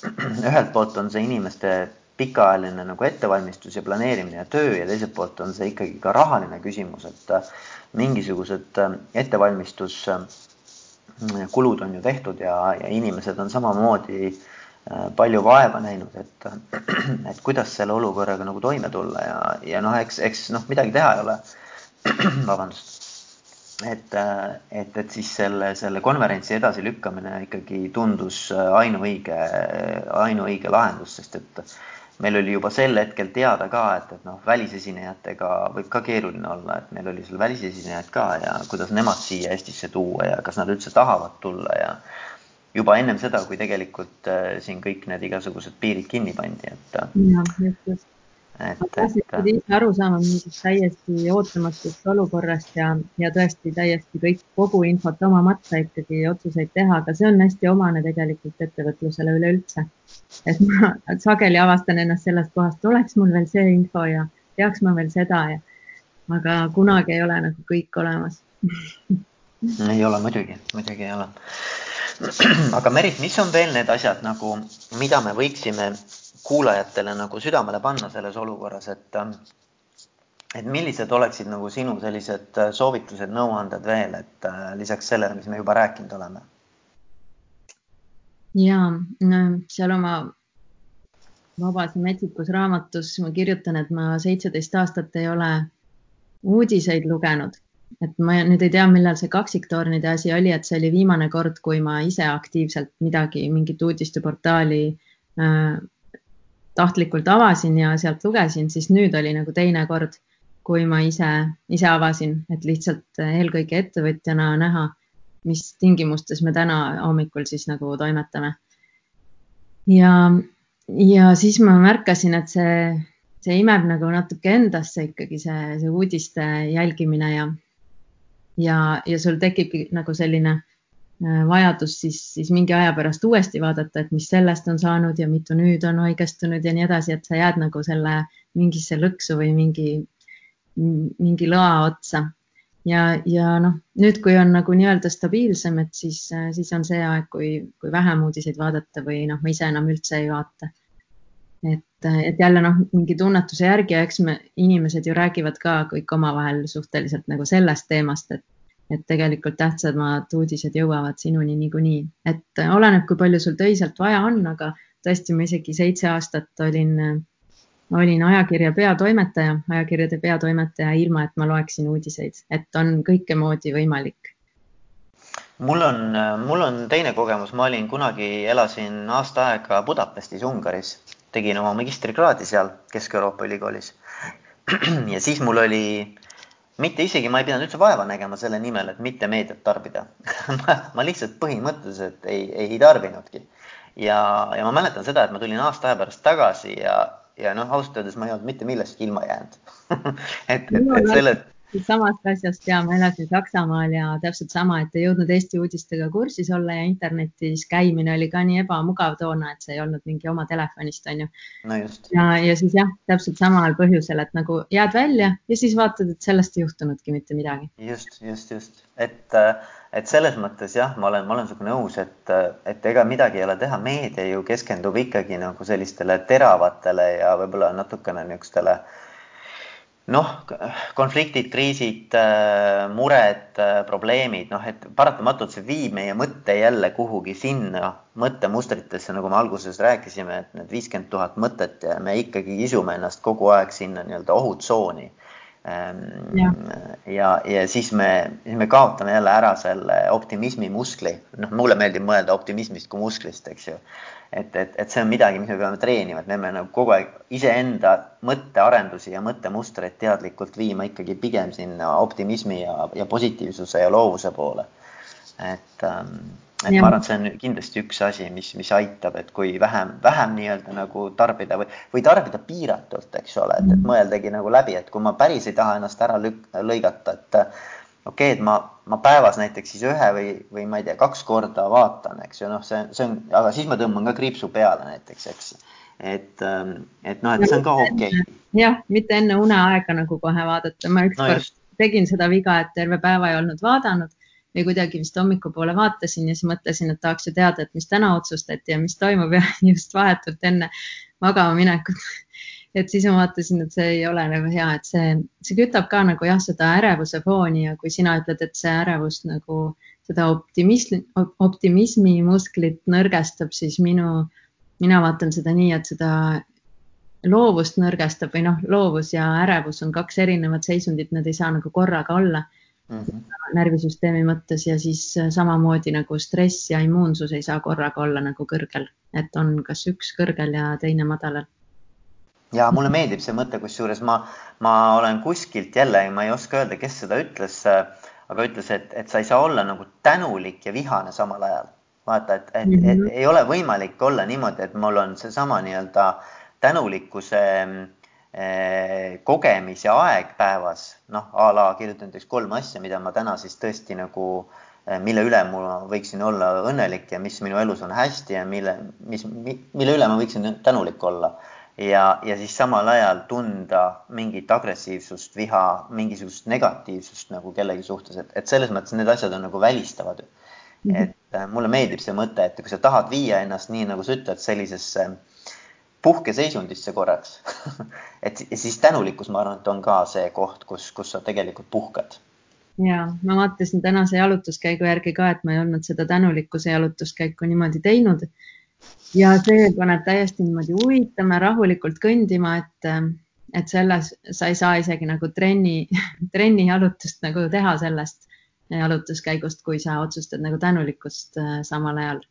*clears throat* ühelt poolt on see inimeste pikaajaline nagu ettevalmistus ja planeerimine ja töö ja teiselt poolt on see ikkagi ka rahaline küsimus, et äh, mingisugused äh, ettevalmistuskulud on ju tehtud ja, ja inimesed on samamoodi äh, palju vaeva näinud, et, *clears throat* et kuidas selle olukorraga nagu toime tulla ja, ja noh, eks, eks noh, midagi teha ei ole. *clears throat* vabandust. et, et, et siis selle, selle konverentsi edasilükkamine ikkagi tundus ainuõige, ainuõige lahendus, sest et meil oli juba sel hetkel teada ka, et, et noh, välisesinejatega võib ka keeruline olla, et meil oli seal välisesinejaid ka ja kuidas nemad siia Eestisse tuua ja kas nad üldse tahavad tulla ja juba ennem seda, kui tegelikult äh, siin kõik need igasugused piirid kinni pandi, et. Et, et. ise aru saama mingist täiesti ootamatust olukorrast ja, ja tõesti täiesti kõik, kogu infot oma matta ikkagi otsuseid teha, aga see on hästi omane tegelikult ettevõtlusele üleüldse. et ma sageli avastan ennast sellest kohast, oleks mul veel see info ja teaks ma veel seda ja aga kunagi ei ole nagu kõik olemas ei ole muidugi, muidugi ei ole. aga Merit, mis on veel need asjad nagu, mida me võiksime kuulajatele nagu südamele panna selles olukorras, et et millised oleksid nagu sinu sellised soovitused, nõuanded veel, et lisaks sellele, mis me juba rääkinud oleme? ja no, seal oma Vabas ja metsikus raamatus ma kirjutan, et ma seitseteist aastat ei ole uudiseid lugenud et ma nüüd ei tea, millal see kaksiktornide asi oli, et see oli viimane kord, kui ma ise aktiivselt midagi, mingit uudisteportaali äh, tahtlikult avasin ja sealt lugesin, siis nüüd oli nagu teine kord, kui ma ise, ise avasin, et lihtsalt eelkõige ettevõtjana näha, mis tingimustes me täna hommikul siis nagu toimetame. ja, ja siis ma märkasin, et see, see imeb nagu natuke endasse ikkagi see, see uudiste jälgimine ja ja, ja sul tekibki nagu selline vajadus siis, siis mingi aja pärast uuesti vaadata, et mis sellest on saanud ja mitu nüüd on haigestunud ja nii edasi, et sa jääd nagu selle mingisse lõksu või mingi, mingi lõa otsa. ja, ja noh, nüüd, kui on nagu nii-öelda stabiilsem, et siis, siis on see aeg, kui, kui vähem uudiseid vaadata või noh, ma ise enam üldse ei vaata et, et jälle noh, mingi tunnetuse järgi ja eks me, inimesed ju räägivad ka kõik omavahel suhteliselt nagu sellest teemast, et, et tegelikult tähtsamad uudised jõuavad sinuni niikuinii, et oleneb, kui palju sul töiselt vaja on, aga tõesti, ma isegi seitse aastat olin, olin ajakirja peatoimetaja, ajakirjade peatoimetaja, ilma et ma loeksin uudiseid, et on kõike moodi võimalik. Mul on, mul on teine kogemus, ma olin kunagi, elasin aasta aega Budapestis, Ungaris. Tegin oma magistrikraadi seal Kesk-Euroopa Ülikoolis. *clears throat* ja siis mul oli, mitte isegi, ma ei pidanud üldse vaeva nägema selle nimel, et mitte meediat tarbida *laughs* ma, ma lihtsalt põhimõtteliselt ei, ei tarbinudki. ja, ja ma mäletan seda, et ma tulin aasta aja pärast tagasi ja, ja noh, ausalt öeldes ma ei olnud mitte millestki ilma jäänud *laughs* et, et, et selle samast asjast ja ma elasin Saksamaal ja täpselt sama, et ei jõudnud Eesti uudistega kursis olla ja internetis käimine oli ka nii ebamugav toona, et see ei olnud mingi oma telefonist, on ju. no just. ja, ja siis jah, täpselt samal põhjusel, et nagu jääd välja ja siis vaatad, et sellest ei juhtunudki mitte midagi. just, just, just, et, et selles mõttes jah, ma olen, ma olen sinuga nõus, et, et ega midagi ei ole teha, meedia ju keskendub ikkagi nagu sellistele teravatele ja võib-olla natukene niisugustele äh, noh, konfliktid, kriisid, äh, mured, äh, probleemid, noh, et paratamatult see viib meie mõtte jälle kuhugi sinna mõttemustritesse, nagu me alguses rääkisime, et need viiskümmend tuhat mõtet ja me ikkagi kisume ennast kogu aeg sinna nii-öelda ohutsooni. Ähm, ja, ja, ja siis me, siis me kaotame jälle ära selle optimismi muskli, noh, mulle meeldib mõelda optimismist kui musklist, eks ju et, et, et see on midagi, mis me peame treenima, et me peame nagu kogu aeg iseenda mõttearendusi ja mõttemustreid teadlikult viima ikkagi pigem sinna optimismi ja, ja positiivsuse ja loovuse poole. et, ähm, et ja. ma arvan, et see on kindlasti üks asi, mis, mis aitab, et kui vähem, vähem nii-öelda nagu tarbida või, või tarbida piiratult, eks ole, et, et mõeldagi nagu läbi, et kui ma päris ei taha ennast ära lük-, lõigata, et okei okay,, et ma, ma päevas näiteks siis ühe või, või ma ei tea, kaks korda vaatan, eks ju, noh, see, see on, aga siis ma tõmban ka kriipsu peale näiteks, eks. et, ähm, et noh, et see on ka okei. okay.. jah, mitte enne uneaega nagu kohe vaadata, ma ükskord no tegin seda viga, et terve päeva ei olnud vaadanud või kuidagi vist hommikupoole vaatasin ja siis mõtlesin, et tahaks ju teada, et mis täna otsustati ja mis toimub ja *laughs* just vahetult enne magama minekut et siis ma vaatasin, et see ei ole nagu hea, et see, see kütab ka nagu jah, seda ärevuse fooni ja kui sina ütled, et see ärevus nagu seda optimismi, optimismi musklit nõrgestab, siis minu, mina vaatan seda nii, et seda loovust nõrgestab või noh, loovus ja ärevus on kaks erinevat seisundit, need ei saa nagu korraga olla mm -hmm. närvisüsteemi mõttes ja siis samamoodi nagu stress ja immuunsus ei saa korraga olla nagu kõrgel, et on kas üks kõrgel ja teine madalal ja mulle meeldib see mõte, kusjuures ma, ma olen kuskilt jälle, ma ei oska öelda, kes seda ütles, aga ütles, et, et sa ei saa olla nagu tänulik ja vihane samal ajal. vaata, et, et, et, et mhm. ei ole võimalik olla niimoodi, et mul on seesama nii-öelda tänulikkuse eh, kogemise aeg päevas, noh, a la kirjutan näiteks kolm asja, mida ma täna siis tõesti nagu eh, mille üle ma võiksin olla õnnelik ja mis minu elus on hästi ja mille, mis, mille üle ma võiksin tänulik olla ja, ja siis samal ajal tunda mingit agressiivsust, viha, mingisugust negatiivsust nagu kellegi suhtes, et, et selles mõttes need asjad on nagu välistavad. Mhm. et äh, mulle meeldib see mõte, et kui sa tahad viia ennast nii, nagu sa ütled, sellisesse puhkeseisundisse korraks *laughs* et siis tänulikkus, ma arvan, et on ka see koht, kus, kus sa tegelikult puhkad. ja ma vaatasin tänase jalutuskäigu järgi ka, et ma ei olnud seda tänulikkuse jalutuskäiku niimoodi teinud. Ja see paneb täiesti niimoodi huvitama, rahulikult kõndima, et, et selles sa ei saa isegi nagu trenni, *laughs* trenni jalutust nagu teha sellest jalutuskäigust, kui sa otsustad nagu tänulikkust äh, samal ajal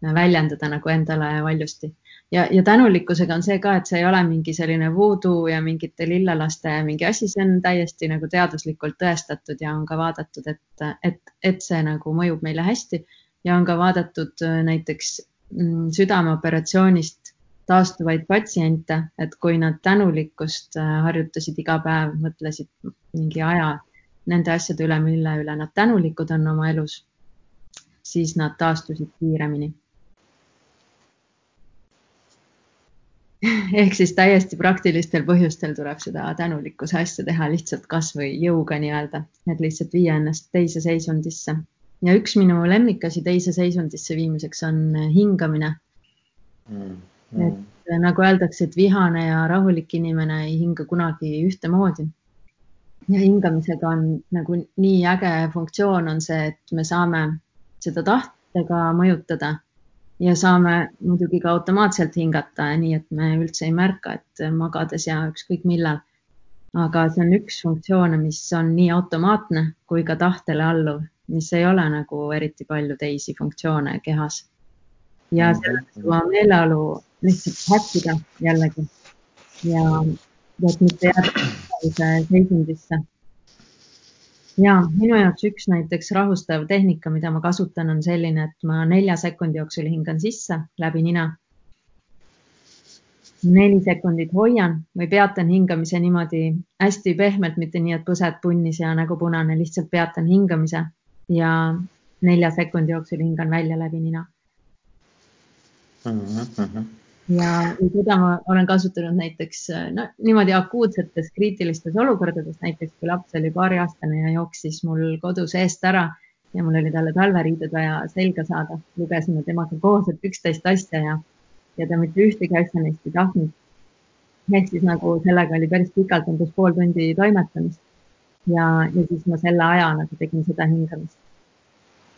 väljendada nagu endale valjusti. Ja, ja tänulikkusega on see ka, et see ei ole mingi selline voodoo ja mingite lillelaste mingi asi, see on täiesti nagu teaduslikult tõestatud ja on ka vaadatud, et, et, et see nagu mõjub meile hästi. Ja on ka vaadatud äh, näiteks südameoperatsioonist taastuvaid patsiente, et kui nad tänulikkust äh, harjutasid iga päev, mõtlesid mingi aja nende asjade üle, mille üle nad tänulikud on oma elus, siis nad taastusid kiiremini *laughs* ehk siis täiesti praktilistel põhjustel tuleb seda tänulikkuse asja teha lihtsalt kasvõi jõuga nii-öelda, et lihtsalt viia ennast teise seisundisse. Ja üks minu lemmikasi teise seisundisse viimiseks on hingamine mm,. Mm. et nagu öeldakse, et vihane ja rahulik inimene ei hinga kunagi ühtemoodi. ja hingamisega on nagu nii äge funktsioon on see, et me saame seda tahtega mõjutada ja saame muidugi ka automaatselt hingata, nii et me üldse ei märka, et magades ja ükskõik millal. aga see on üks funktsioone, mis on nii automaatne kui ka tahtele alluv, mis ei ole nagu eriti palju teisi funktsioone kehas. ja mhm. selleks oma meeleolu lihtsalt häkkida jällegi ja, ja et mitte jääda seisundisse ja minu jaoks üks näiteks rahustav tehnika, mida ma kasutan, on selline, et ma nelja sekundi jooksul hingan sisse läbi nina. neli sekundit hoian või peatan hingamise niimoodi hästi pehmelt, mitte nii, et põsed punnis ja nägu punane, lihtsalt peatan hingamise ja nelja sekundi jooksul hingan välja läbi nina mm. -hmm ja seda ma olen kasutanud näiteks no, niimoodi akuutsetes kriitilistes olukordades, näiteks kui laps oli paariaastane ja jooksis mul kodus eest ära ja mul oli talle talveriided vaja selga saada, lugesime temaga koos, üksteist asja ja, ja ta mitte ühtegi asja neist ei tahtnud. ehk siis nagu sellega oli päris pikalt, umbes pool tundi toimetamist. Ja, ja siis ma selle aja nagu tegin seda hingamist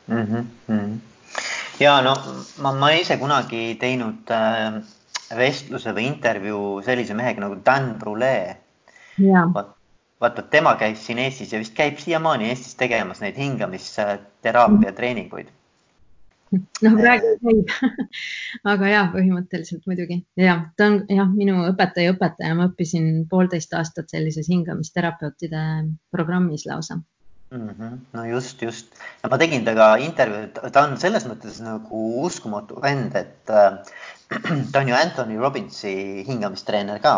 mm. -hmm. ja no ma, ma ise kunagi teinud äh vestluse või intervjuu sellise mehega nagu Dan Brule. vaata, tema käis siin Eestis ja vist käib siiamaani Eestis tegemas neid hingamisteraapia treeninguid. *laughs* noh, praegu käib *laughs* aga ja põhimõtteliselt muidugi ja ta on jah, minu õpetaja õpetaja, ma õppisin poolteist aastat sellises hingamisterapeutide programmis lausa mm. -hmm. no just, just. ma tegin temaga intervjuud, ta on selles mõttes nagu uskumatu vend, et äh, *clears throat* ta on ju Anthony Robbinsi hingamistreener ka,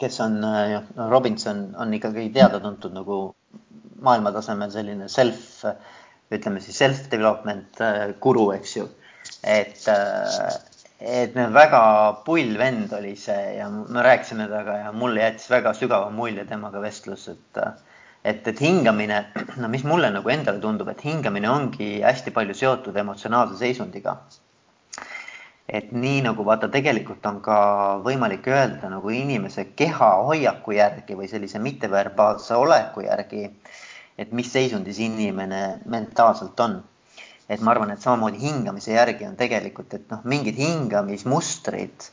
kes on, äh, no Robinson on ikkagi teada-tuntud nagu maailmatasemel selline self, ütleme siis self-development äh, guru, eks ju. et, äh, et väga pull vend oli see ja me rääkisime temaga ja mulle jättis väga sügava mulje temaga vestlus, et et, et hingamine, no mis mulle nagu endale tundub, et hingamine ongi hästi palju seotud emotsionaalse seisundiga et nii nagu vaata, tegelikult on ka võimalik öelda nagu inimese keha hoiaku järgi või sellise mitteverbaalse oleku järgi, et mis seisundis inimene mentaalselt on. et ma arvan, et samamoodi hingamise järgi on tegelikult, et noh, mingid hingamismustrid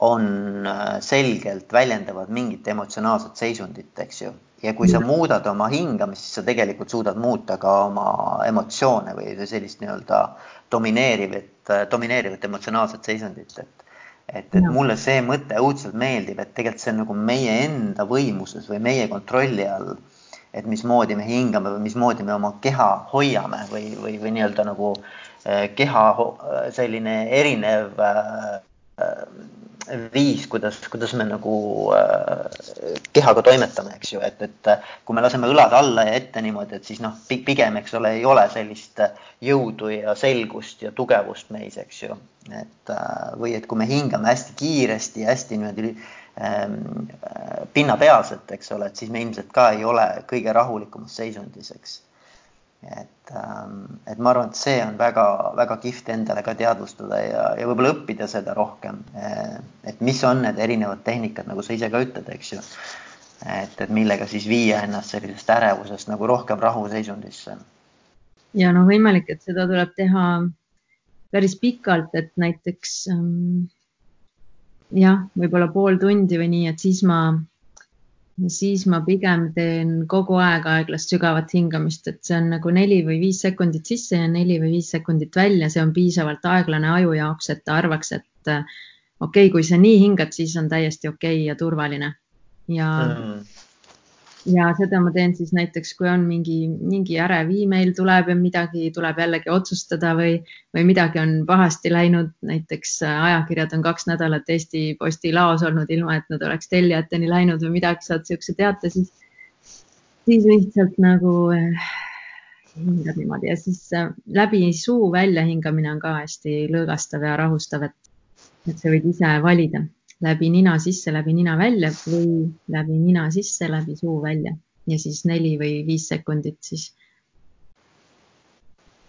on äh, selgelt väljendavad mingit emotsionaalset seisundit, eks ju. ja kui sa muudad oma hingamist, siis sa tegelikult suudad muuta ka oma emotsioone või sellist nii-öelda domineerivat Äh, domineerivat emotsionaalset seisundit, et et, et mulle see mõte õudselt meeldib, et tegelikult see on nagu meie enda võimuses või meie kontrolli all. Et mismoodi me hingame või mismoodi me oma keha hoiame või, või, või nii-öelda nagu äh, keha selline erinev äh, viis, kuidas, kuidas me nagu äh, kehaga toimetame, eks ju, et, et kui me laseme õlad alla ja ette niimoodi, et siis noh, pigem, eks ole, ei ole sellist jõudu ja selgust ja tugevust meis, eks ju. et või et kui me hingame hästi kiiresti ja hästi niimoodi pinnapealselt, eks ole, et siis me ilmselt ka ei ole kõige rahulikumas seisundis, eks et, ähm, et ma arvan, et see on väga-väga kihvt endale ka teadvustada ja, ja võib-olla õppida seda rohkem et mis on need erinevad tehnikad, nagu sa ise ka ütled, eks ju. et, et millega siis viia ennast sellisest ärevusest nagu rohkem rahuseisundisse. ja noh, võimalik, et seda tuleb teha päris pikalt, et näiteks ähm, jah, võib-olla pool tundi või nii, et siis ma siis ma pigem teen kogu aeg aeglast sügavat hingamist, et see on nagu neli või viis sekundit sisse ja neli või viis sekundit välja, see on piisavalt aeglane aju jaoks, et ta arvaks, et okei okay,, kui sa nii hingad, siis on täiesti okei okay ja turvaline. ja mm ja seda ma teen siis näiteks, kui on mingi, mingi ärev email tuleb ja midagi tuleb jällegi otsustada või, või midagi on pahasti läinud, näiteks äh, ajakirjad on kaks nädalat Eesti Posti laos olnud, ilma et nad oleks tellijateni läinud või midagi, saad niisuguse teate, siis, siis lihtsalt nagu äh, hingad niimoodi. Ja siis äh, läbi suu väljahingamine on ka hästi lõõgastav ja rahustav, et, et sa võid ise valida läbi nina sisse, läbi nina välja või läbi nina sisse, läbi suu välja. Ja siis neli või viis sekundit siis,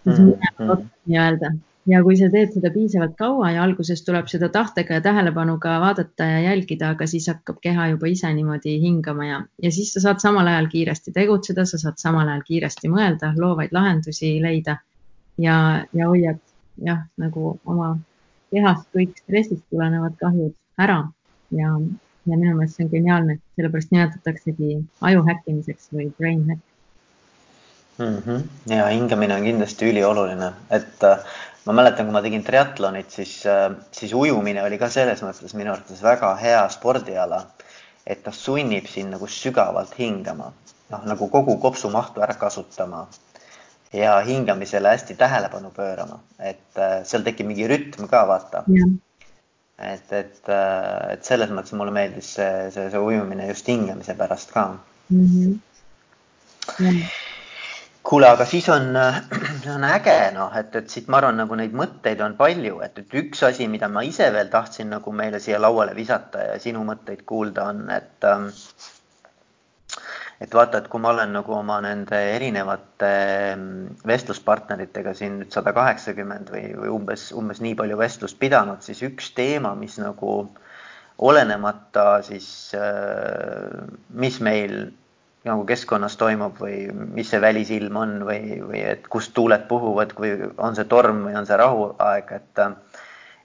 mm -hmm. nii-öelda ja kui sa teed seda piisavalt kaua ja alguses tuleb seda tahtega ja tähelepanuga vaadata ja jälgida, aga siis hakkab keha juba ise niimoodi hingama ja, ja siis sa saad samal ajal kiiresti tegutseda, sa saad samal ajal kiiresti mõelda, loovaid lahendusi leida ja, ja hoiad jah, nagu oma kehast kõik stressist tulenevad kahjud ära ja, ja minu meelest see on geniaalne, sellepärast nimetataksegi aju häkkimiseks või brain hack mm. -hmm. ja hingamine on kindlasti ülioluline, et äh, ma mäletan, kui ma tegin triatlonit, siis äh,, siis ujumine oli ka selles mõttes minu arvates väga hea spordiala, et ta sunnib sind nagu sügavalt hingama, noh nagu kogu kopsumahtu ära kasutama ja hingamisele hästi tähelepanu pöörama, et äh, seal tekib mingi rütm ka vaata et, et, äh, et selles mõttes mulle meeldis see, see, see ujumine just hingamise pärast ka mm. -hmm. Mm. kuule, aga siis on, *clears throat* see on äge noh, et, et siit ma arvan, nagu neid mõtteid on palju, et, et üks asi, mida ma ise veel tahtsin nagu meile siia lauale visata ja sinu mõtteid kuulda on, et ähm, et vaata, et kui ma olen nagu oma nende erinevate mm, vestluspartneritega siin nüüd sada kaheksakümmend või, või umbes, umbes nii palju vestlust pidanud, siis üks teema, mis nagu olenemata siis, äh, mis meil nagu keskkonnas toimub või mis see välisilm on või, või et kust tuuled puhuvad, kui on see torm või on see rahuaeg, et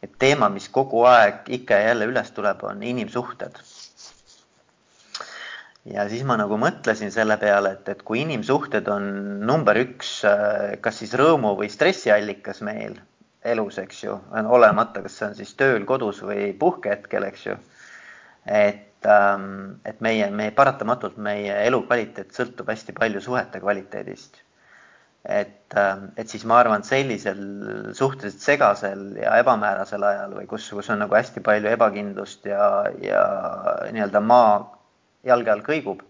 et teema, mis kogu aeg ikka ja jälle üles tuleb, on inimsuhted ja siis ma nagu mõtlesin selle peale, et, et kui inimsuhted on number üks, äh, kas siis rõõmu või stressiallikas meil elus, eks ju, olemata, kas see on siis tööl, kodus või puhkehetkel, eks ju. et, ähm, et meie, meie paratamatult meie elukvaliteet sõltub hästi palju suhete kvaliteedist. et, ähm, et siis ma arvan, et sellisel suhteliselt segasel ja ebamäärasel ajal või kus, kus on nagu hästi palju ebakindlust ja, ja nii-öelda maa jalge all kõigub,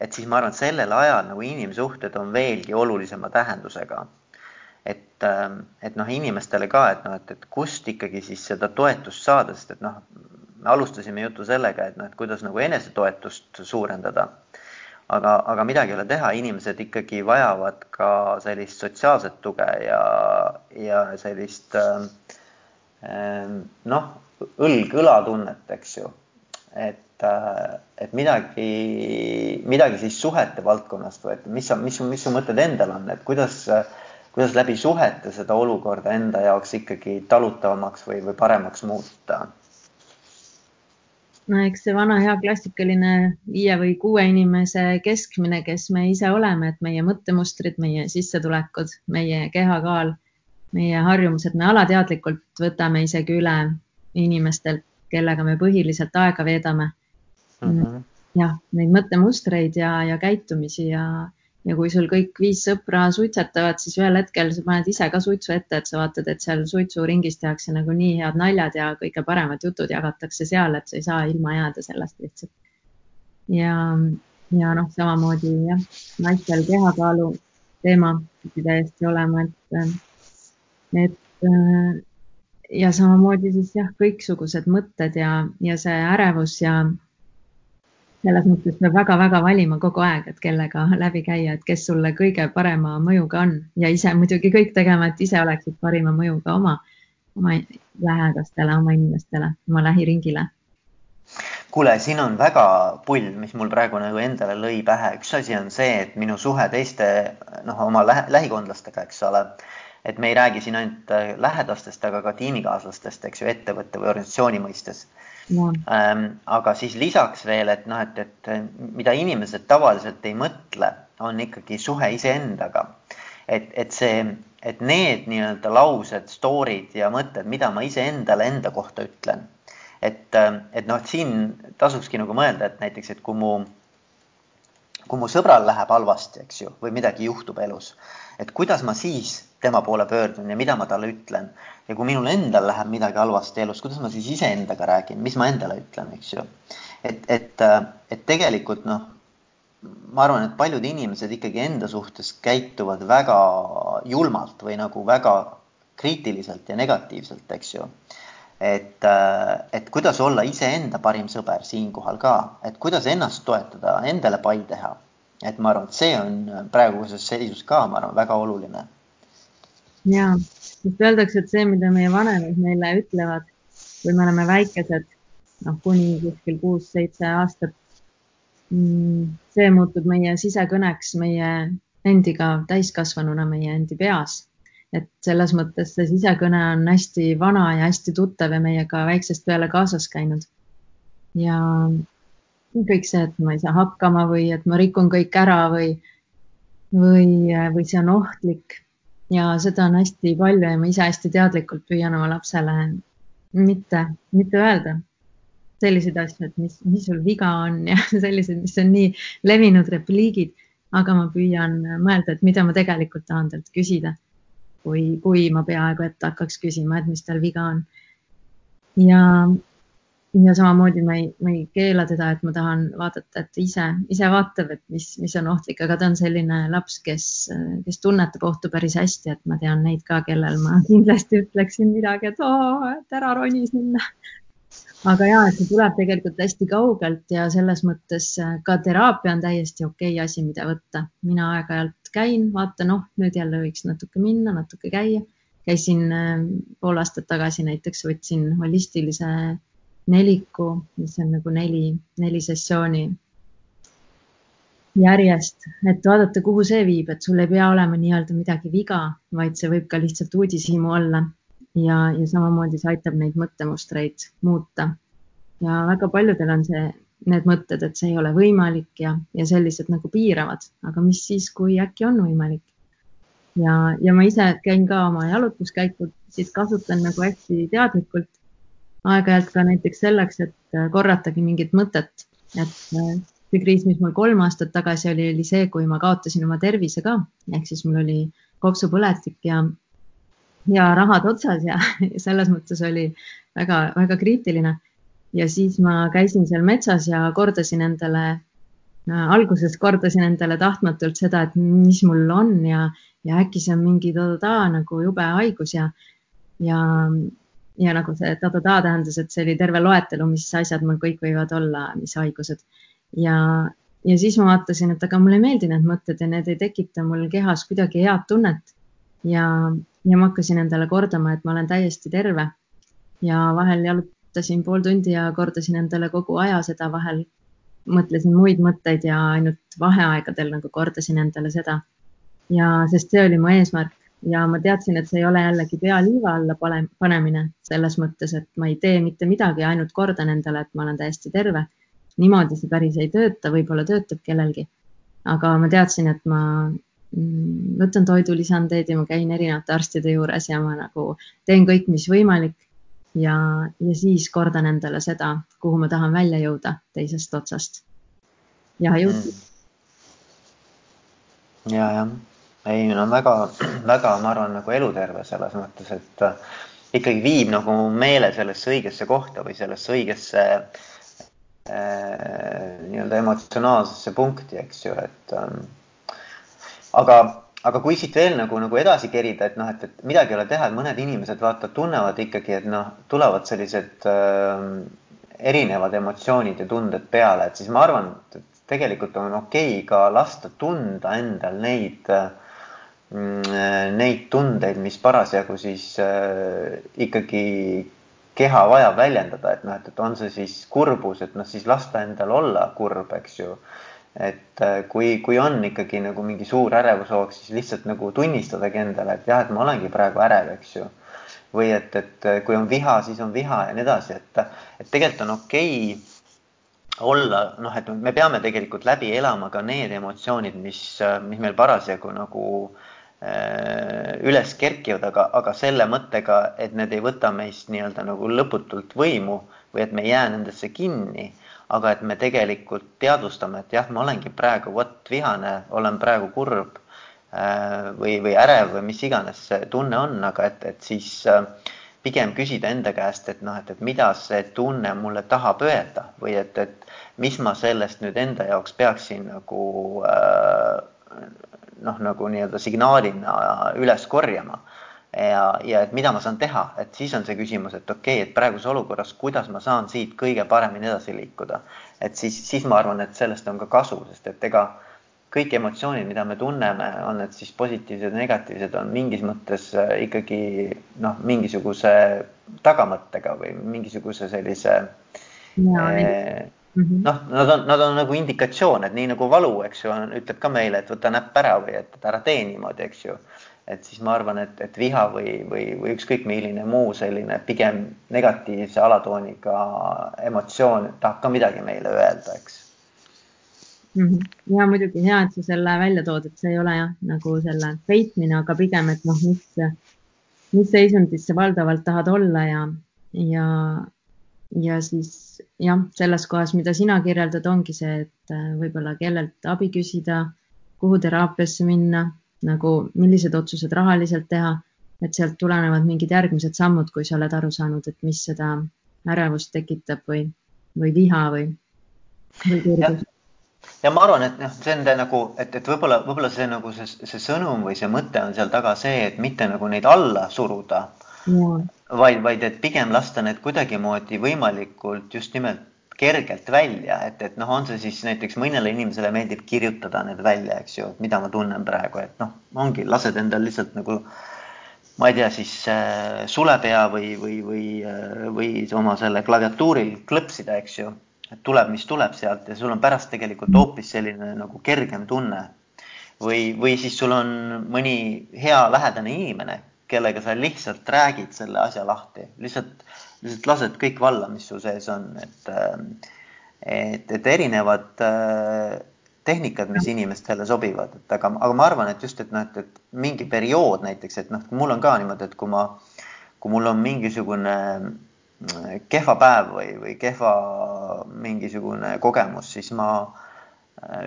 et siis ma arvan, et sellel ajal nagu inimsuhted on veelgi olulisema tähendusega. et, ähm, et noh, inimestele ka, et noh, et, et kust ikkagi siis seda toetust saada, sest et noh, me alustasime jutu sellega, et noh, et kuidas nagu enesetoetust suurendada. aga, aga midagi ei ole teha, inimesed ikkagi vajavad ka sellist sotsiaalset tuge ja, ja sellist ähm, noh, õlg õla tunnet, eks ju. et et, äh, et midagi, midagi siis suhete valdkonnast et mis sa, mis, mis su mõtted endal on, et kuidas, kuidas läbi suhete seda olukorda enda jaoks ikkagi talutavamaks või, või paremaks muuta? no eks see vana hea klassikaline viie või kuue inimese keskmine, kes me ise oleme, et meie mõttemustrid, meie sissetulekud, meie kehakaal, meie harjumused, me alateadlikult võtame isegi üle inimestelt, kellega me põhiliselt aega veedame mm. -hmm. jah, neid mõttemustreid ja, ja käitumisi ja, ja kui sul kõik viis sõpra suitsetavad, siis ühel hetkel sa paned ise ka suitsu ette, et sa vaatad, et seal suitsuringis tehakse nagu nii head naljad ja kõige paremad jutud jagatakse seal, et sa ei saa ilma jääda sellest lihtsalt. ja, ja noh, samamoodi jah, naistel kehakaalu teema pidi täiesti olema, et, et ja samamoodi siis jah, kõiksugused mõtted ja, ja see ärevus ja selles mõttes peab väga-väga valima kogu aeg, et kellega läbi käia, et kes sulle kõige parema mõjuga on ja ise muidugi kõik tegema, et ise oleksid parima mõjuga oma, oma lähedastele, oma inimestele, oma lähiringile kuule, siin on väga pull, mis mul praegu nagu endale lõi pähe. üks asi on see, et minu suhe teiste noh, oma lähe, lähikondlastega, eks ole. et me ei räägi siin ainult äh, lähedastest, aga ka tiimikaaslastest, eks ju, ettevõtte või organisatsiooni mõistes no.. Ähm, aga siis lisaks veel, et noh, et, et mida inimesed tavaliselt ei mõtle, on ikkagi suhe iseendaga. et, et see, et need nii-öelda laused, story'd ja mõtted, mida ma iseendale enda kohta ütlen et, et noh, siin tasukski nagu mõelda, et näiteks, et kui mu, kui mu sõbral läheb halvasti, eks ju, või midagi juhtub elus, et kuidas ma siis tema poole pöördun ja mida ma talle ütlen. ja kui minul endal läheb midagi halvasti elus, kuidas ma siis iseendaga räägin, mis ma endale ütlen, eks ju. et, et, et tegelikult noh, ma arvan, et paljud inimesed ikkagi enda suhtes käituvad väga julmalt või nagu väga kriitiliselt ja negatiivselt, eks ju et, äh, et kuidas olla iseenda parim sõber siinkohal ka, et kuidas ennast toetada, endale pai teha. et ma arvan, et see on praeguses seisus ka, ma arvan, väga oluline. ja, sest öeldakse, et see, mida meie vanemad meile ütlevad, kui me oleme väikesed, noh, kuni kuskil kuus-seitse aastat, mm, see muutub meie sisekõneks meie endiga täiskasvanuna meie endi peas et selles mõttes see sisekõne on hästi vana ja hästi tuttav ja meiega väiksest peale kaasas käinud. ja kõik see, et ma ei saa hakkama või et ma rikun kõik ära või, või, või see on ohtlik. Ja seda on hästi palju ja ma ise hästi teadlikult püüan oma lapsele mitte, mitte öelda selliseid asju, et mis, mis sul viga on ja *laughs* sellised, mis on nii levinud repliigid, aga ma püüan mõelda, et mida ma tegelikult tahan talt küsida kui, kui ma peaaegu et hakkaks küsima, et mis tal viga on. ja, ja samamoodi ma ei, ma ei keela teda, et ma tahan vaadata, et ise, ise vaatab, et mis, mis on ohtlik, aga ta on selline laps, kes, kes tunnetab ohtu päris hästi, et ma tean neid ka, kellel ma *laughs* kindlasti ütleksin midagi, et oo, et ära roni sinna aga ja, et see tuleb tegelikult hästi kaugelt ja selles mõttes ka teraapia on täiesti okei okay asi, mida võtta. mina aeg-ajalt käin, vaatan, noh, nüüd jälle võiks natuke minna, natuke käia. käisin äh, pool aastat tagasi näiteks, võtsin holistilise neliku, mis on nagu neli, neli sessiooni järjest, et vaadata, kuhu see viib, et sul ei pea olema nii-öelda midagi viga, vaid see võib ka lihtsalt uudishimu olla ja, ja samamoodi see aitab neid mõttemustreid muuta. ja väga paljudel on see, need mõtted, et see ei ole võimalik ja, ja sellised nagu piiravad, aga mis siis, kui äkki on võimalik. ja, ja ma ise käin ka oma jalutuskäikud, siis kasutan nagu hästi teadlikult aeg-ajalt ka näiteks selleks, et korratagi mingit mõtet, et see kriis, mis mul kolm aastat tagasi oli, oli see, kui ma kaotasin oma tervise ka, ehk siis mul oli kopsupõletik ja ja rahad otsas ja *laughs* selles mõttes oli väga-väga kriitiline. Ja siis ma käisin seal metsas ja kordasin endale alguses kordasin endale tahtmatult seda, et mis mul on ja, ja äkki see on mingi ta-ta-ta nagu jube haigus ja, ja, ja nagu see ta-ta-ta tähendas, et see oli terve loetelu, mis asjad mul kõik võivad olla, mis haigused. ja, ja siis ma vaatasin, et aga mulle ei meeldi need mõtted ja need ei tekita mul kehas kuidagi head tunnet ja, ja ma hakkasin endale kordama, et ma olen täiesti terve ja vahel jalutasin pool tundi ja kordasin endale kogu aja seda, vahel mõtlesin muid mõtteid ja ainult vaheaegadel nagu kordasin endale seda. ja sest see oli mu eesmärk ja ma teadsin, et see ei ole jällegi pea liiva alla panemine selles mõttes, et ma ei tee mitte midagi, ainult kordan endale, et ma olen täiesti terve. niimoodi see päris ei tööta, võib-olla töötab kellelgi. aga ma teadsin, et ma Mm, võtan toidulisandeid ja ma käin erinevate arstide juures ja ma nagu teen kõik, mis võimalik. Ja, ja siis kordan endale seda, kuhu ma tahan välja jõuda teisest otsast. ja jõudsin mm.. ja, jah, ei no väga, väga, ma arvan, nagu eluterve selles mõttes, et äh, ikkagi viib nagu meele sellesse õigesse kohta või sellesse õigesse äh, nii-öelda emotsionaalsesse punkti, eks ju, et ähm, aga, aga kui siit veel nagu, nagu edasi kerida, et noh, et, et midagi ei ole teha, et mõned inimesed vaata tunnevad ikkagi, et noh, tulevad sellised äh, erinevad emotsioonid ja tunded peale, et siis ma arvan, et tegelikult on okei okay ka lasta tunda endal neid äh, neid tundeid, mis parasjagu siis äh, ikkagi keha vajab väljendada, et noh, et, et on see siis kurbus, et noh, siis lasta endal olla kurb, eks ju. Et äh, kui, kui on ikkagi nagu mingi suur ärevushoog, siis lihtsalt nagu tunnistadagi endale, et jah, et ma olengi praegu ärev, eks ju. või et, et kui on viha, siis on viha ja nii edasi, et, et tegelikult on okei okay olla, noh, et me peame tegelikult läbi elama ka need emotsioonid, mis, mis meil parasjagu nagu äh, Äh, üles kerkivad, aga, aga selle mõttega, et need ei võta meist nii-öelda nagu lõputult võimu või et me ei jää nendesse kinni, aga et me tegelikult teadvustame, et jah, ma olengi praegu vot vihane, olen praegu kurb äh, või, või ärev või mis iganes see tunne on, aga et, et siis äh, pigem küsida enda käest, et noh, et, et mida see tunne mulle tahab öelda või et, et mis ma sellest nüüd enda jaoks peaksin nagu äh, noh, nagu nii-öelda signaalina üles korjama. Ja, ja et mida ma saan teha, et siis on see küsimus, et okei okay,, et praeguses olukorras, kuidas ma saan siit kõige paremini edasi liikuda. et siis, siis ma arvan, et sellest on ka kasu, sest et ega kõik emotsioonid, mida me tunneme, on need siis positiivsed negatiivsed, on mingis mõttes äh, ikkagi noh, mingisuguse tagamõttega või mingisuguse sellise eh, noh, nad on, nad on nagu indikatsioon, et nii nagu valu, eks ju, ütleb ka meile, et võta näpp ära või et ära tee niimoodi, eks ju. Et siis ma arvan, et, et viha või, või, või ükskõik milline muu selline pigem negatiivse alatooniga emotsioon tahab ka midagi meile öelda, eks. -hmm. ja muidugi hea, et sa selle välja tood, et see ei ole jah, nagu selle peitmine, aga pigem, et noh, mis, mis seisundis sa valdavalt tahad olla ja, ja, ja siis jah, selles kohas, mida sina kirjeldad, ongi see, et äh, võib-olla kellelt abi küsida, kuhu teraapiasse minna, nagu millised otsused rahaliselt teha, et sealt tulenevad mingid järgmised sammud, kui sa oled aru saanud, et mis seda ärevust tekitab või, või viha või, või kurgust ja ma arvan, et noh, see on nagu, et, et võib-olla, võib-olla see nagu see, see sõnum või see mõte on seal taga see, et mitte nagu neid alla suruda, vaid, vaid et pigem lasta need kuidagimoodi võimalikult just nimelt kergelt välja, et, et noh, on see siis näiteks mõnele inimesele meeldib kirjutada need välja, eks ju, mida ma tunnen praegu, et noh, ongi, lased endal lihtsalt nagu ma ei tea, siis äh, sulepea või, või, või, äh, või oma selle klaviatuuril klõpsida, eks ju. et tuleb, mis tuleb sealt ja sul on pärast tegelikult hoopis selline nagu kergem tunne. või, või siis sul on mõni hea lähedane inimene, kellega sa lihtsalt räägid selle asja lahti, lihtsalt, lihtsalt lased kõik valla, mis sul sees on, et, et, et erinevad äh, tehnikad, mis inimestele sobivad, et aga, aga ma arvan, et just, et noh, et, et mingi periood näiteks, et noh, mul on ka niimoodi, et kui ma, kui mul on mingisugune äh, kehva päev või, või kehva mingisugune kogemus, siis ma äh,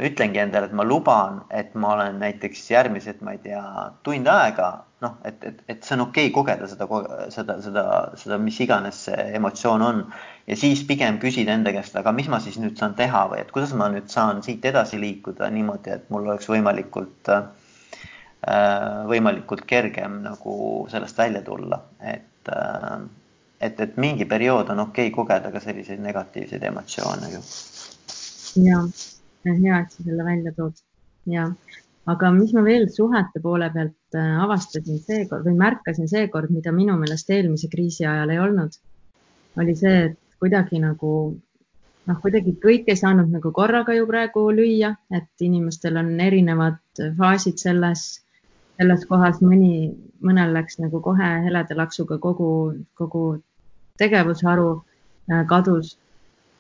ütlengi endale, et ma luban, et ma olen näiteks järgmised, ma ei tea, tund aega noh, et, et, et see on okei okay kogeda seda, seda, seda, seda, mis iganes see emotsioon on. Ja siis pigem küsida enda käest, aga mis ma siis nüüd saan teha või et kuidas ma nüüd saan siit edasi liikuda niimoodi, et mul oleks võimalikult äh,, võimalikult kergem nagu sellest välja tulla, et äh, et, et mingi periood on okei okay kogeda ka selliseid negatiivseid emotsioone ju. ja, hea, et sa selle välja tood. Ja aga mis ma veel suhete poole pealt äh, avastasin seekord või märkasin seekord, mida minu meelest eelmise kriisi ajal ei olnud, oli see, et kuidagi nagu noh, kuidagi kõik ei saanud nagu korraga ju praegu lüüa, et inimestel on erinevad faasid selles, selles kohas, mõni, mõnel läks nagu kohe heleda laksuga kogu, kogu tegevusharu äh, kadus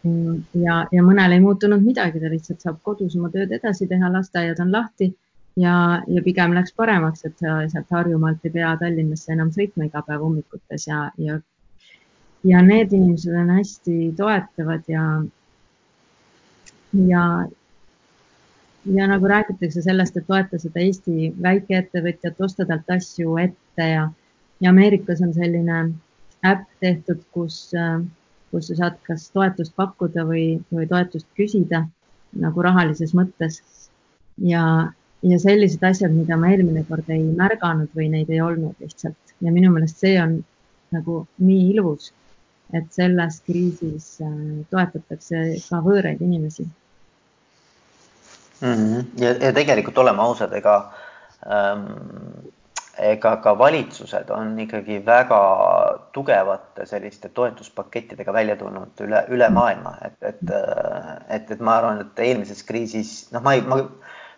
ja, ja mõnel ei muutunud midagi, ta lihtsalt saab kodus oma tööd edasi teha, lasteaiad on lahti ja, ja pigem läks paremaks, et sa sealt Harjumaalt ei pea Tallinnasse enam sõitma iga päev hommikutes ja, ja, ja need inimesed on hästi toetavad ja, ja, ja nagu räägitakse sellest, et toeta seda Eesti väikeettevõtjat, osta talt asju ette ja, ja Ameerikas on selline äpp tehtud, kus, kus sa saad kas toetust pakkuda või, või toetust küsida nagu rahalises mõttes ja, ja sellised asjad, mida ma eelmine kord ei märganud või neid ei olnud lihtsalt ja minu meelest see on nagu nii ilus, et selles kriisis äh, toetatakse ka võõraid inimesi mm. -hmm. ja, ja tegelikult oleme ausad, ega ähm, ega ka valitsused on ikkagi väga tugevate selliste toetuspakettidega välja tulnud üle, üle maailma, et, et, et, et ma arvan, et eelmises kriisis, noh, ma ei, ma,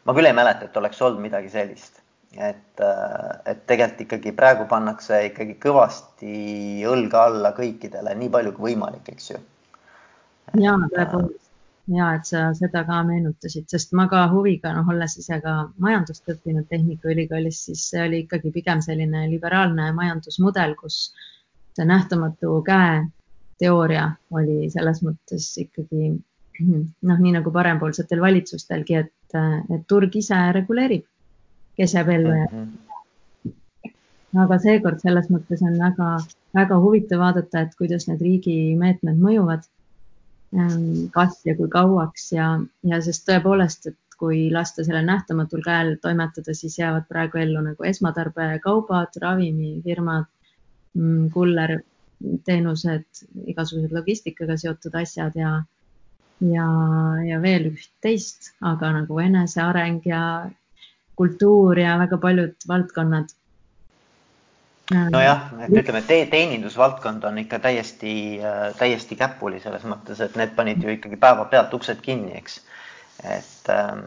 ma küll ei mäleta, et oleks olnud midagi sellist. et, et tegelikult ikkagi praegu pannakse ikkagi kõvasti õlga alla kõikidele nii palju kui võimalik, eks ju. ja tõepoolest ja et sa seda ka meenutasid, sest ma ka huviga, noh, olles ise ka majandust õppinud Tehnikaülikoolis, siis see oli ikkagi pigem selline liberaalne majandusmudel, kus see nähtamatu käe teooria oli selles mõttes ikkagi noh, nii nagu parempoolsetel valitsustelgi, et, et turg ise reguleerib, kes jääb ellu ja mm. -hmm. aga seekord selles mõttes on väga, väga huvitav vaadata, et kuidas need riigi meetmed mõjuvad kas ja kui kauaks ja, ja sest tõepoolest, et kui lasta sellel nähtamatul käel toimetada, siis jäävad praegu ellu nagu esmatarbekaubad, ravimifirmad, mm, kullerteenused, igasugused logistikaga seotud asjad ja, ja, ja veel üht-teist, aga nagu eneseareng ja kultuur ja väga paljud valdkonnad nojah, et ütleme te, teenindusvaldkond on ikka täiesti, äh, täiesti käpuli selles mõttes, et need panid ju ikkagi päevapealt uksed kinni, eks. et, ähm,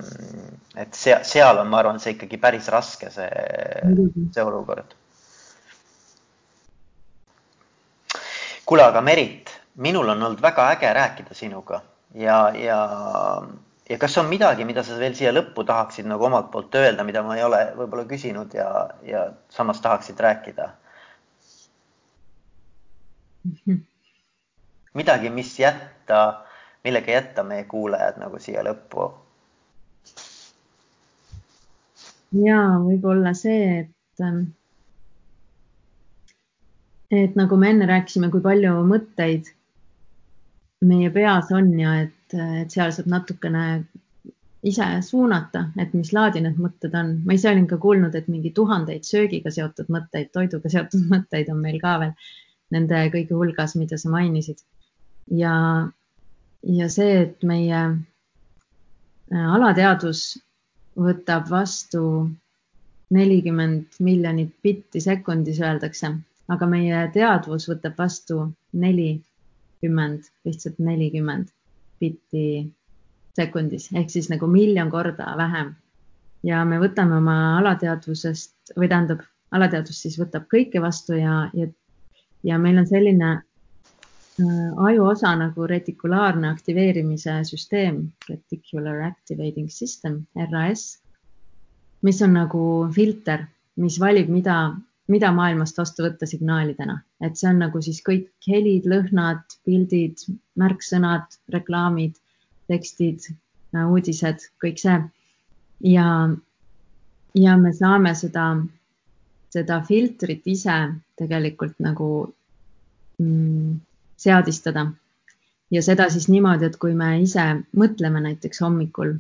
et seal, seal on, ma arvan, see ikkagi päris raske, see, see olukord. kuule, aga Merit, minul on olnud väga äge rääkida sinuga ja, ja ja kas on midagi, mida sa veel siia lõppu tahaksid nagu omalt poolt öelda, mida ma ei ole võib-olla küsinud ja, ja samas tahaksid rääkida? *laughs* midagi, mis jätta, millega jätta meie kuulajad nagu siia lõppu? ja võib-olla see, et ähm, et nagu me enne rääkisime, kui palju mõtteid meie peas on ja et et seal saab natukene ise suunata, et mis laadi need mõtted on. ma ise olin ka kuulnud, et mingi tuhandeid söögiga seotud mõtteid, toiduga seotud *laughs* mõtteid on meil ka veel nende kõige hulgas, mida sa mainisid. ja, ja see, et meie äh, alateadvus võtab vastu nelikümmend miljonit bitti sekundis, öeldakse, aga meie teadvus võtab vastu nelikümmend, lihtsalt nelikümmend bitti sekundis ehk siis nagu miljon korda vähem. ja me võtame oma alateadvusest või tähendab, alateadvus siis võtab kõike vastu ja, ja, ja meil on selline äh, ajuosa nagu retikulaarne aktiveerimise süsteem, reticular activating system, RAS, mis on nagu filter, mis valib, mida mida maailmast vastu võtta signaalidena, et see on nagu siis kõik helid, lõhnad, pildid, märksõnad, reklaamid, tekstid, uudised, kõik see. ja, ja me saame seda, seda filtrit ise tegelikult nagu mm, seadistada ja seda siis niimoodi, et kui me ise mõtleme näiteks hommikul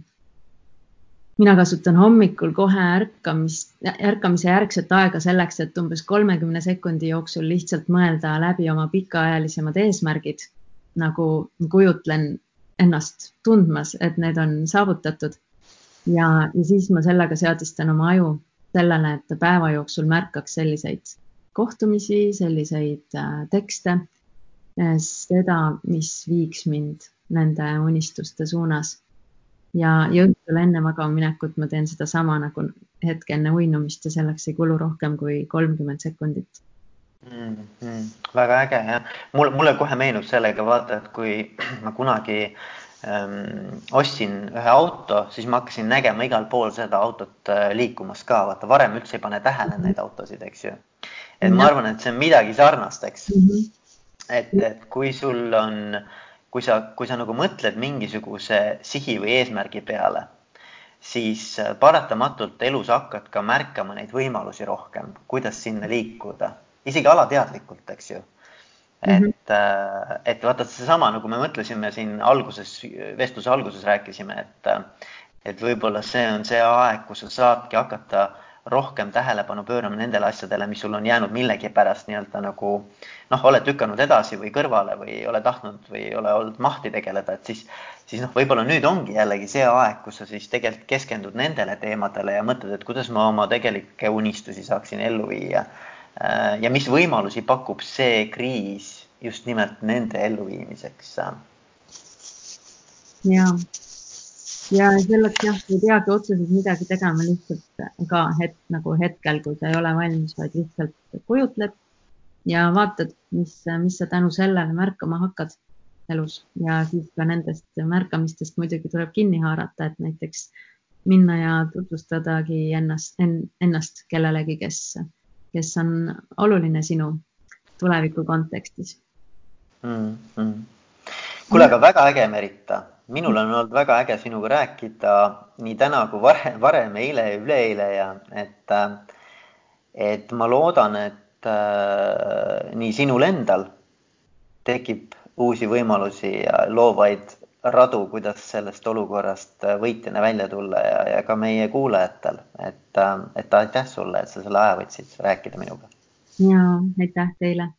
mina kasutan hommikul kohe ärkamist, ärkamise järgset aega selleks, et umbes kolmekümne sekundi jooksul lihtsalt mõelda läbi oma pikaajalisemad eesmärgid. nagu kujutlen ennast tundmas, et need on saavutatud. ja, ja siis ma sellega seadistan oma aju sellele, et ta päeva jooksul märkaks selliseid kohtumisi, selliseid äh, tekste, äh, seda, mis viiks mind nende unistuste suunas ja, õhtul enne magama minekut ma teen sedasama nagu hetk enne uinumist ja selleks ei kulu rohkem kui kolmkümmend sekundit mm. -hmm. väga äge jah, mul, mulle kohe meenub sellega vaata, et kui *clears throat* ma kunagi ähm, ostsin ühe auto, siis ma hakkasin nägema igal pool seda autot äh, liikumas ka, vaata varem üldse ei pane tähele neid autosid, eks ju. et ma arvan, et see on midagi sarnast, eks mm. -hmm. et, et kui sul on äh, kui sa, kui sa nagu mõtled mingisuguse sihi või eesmärgi peale, siis äh, paratamatult elus hakkad ka märkama neid võimalusi rohkem, kuidas sinna liikuda, isegi alateadlikult, eks ju. et mm, -hmm. et vaata seesama, nagu me mõtlesime siin alguses, vestluse alguses rääkisime, et, et võib-olla see on see aeg, kus sa saadki hakata rohkem tähelepanu pöörama nendele asjadele, mis sul on jäänud millegipärast nii-öelda nagu noh, oled lükanud edasi või kõrvale või ei ole tahtnud või ei ole olnud mahti tegeleda, et siis, siis noh, võib-olla nüüd ongi jällegi see aeg, kus sa siis tegelikult keskendud nendele teemadele ja mõtled, et kuidas ma oma tegelikke unistusi saaksin ellu viia. Äh, ja mis võimalusi pakub see kriis just nimelt nende elluviimiseks. ja ja selleks jah, ei peagi otseselt midagi tegema lihtsalt ka hetk nagu hetkel, kui sa ei ole valmis, vaid lihtsalt kujutled ja vaatad, mis, mis sa tänu sellele märkama hakkad elus ja siis ka nendest märkamistest muidugi tuleb kinni haarata, et näiteks minna ja tutvustadagi ennast en,, ennast kellelegi, kes, kes on oluline sinu tuleviku kontekstis mm. -hmm. Kuule, aga väga äge, Merita minul on olnud väga äge sinuga rääkida nii täna kui varem, varem, eile ja üleeile ja et, et ma loodan, et äh, nii sinul endal tekib uusi võimalusi ja loovaid radu, kuidas sellest olukorrast võitjana välja tulla ja, ja ka meie kuulajatel, et, et aitäh sulle, et sa selle aja võtsid rääkida minuga. ja aitäh teile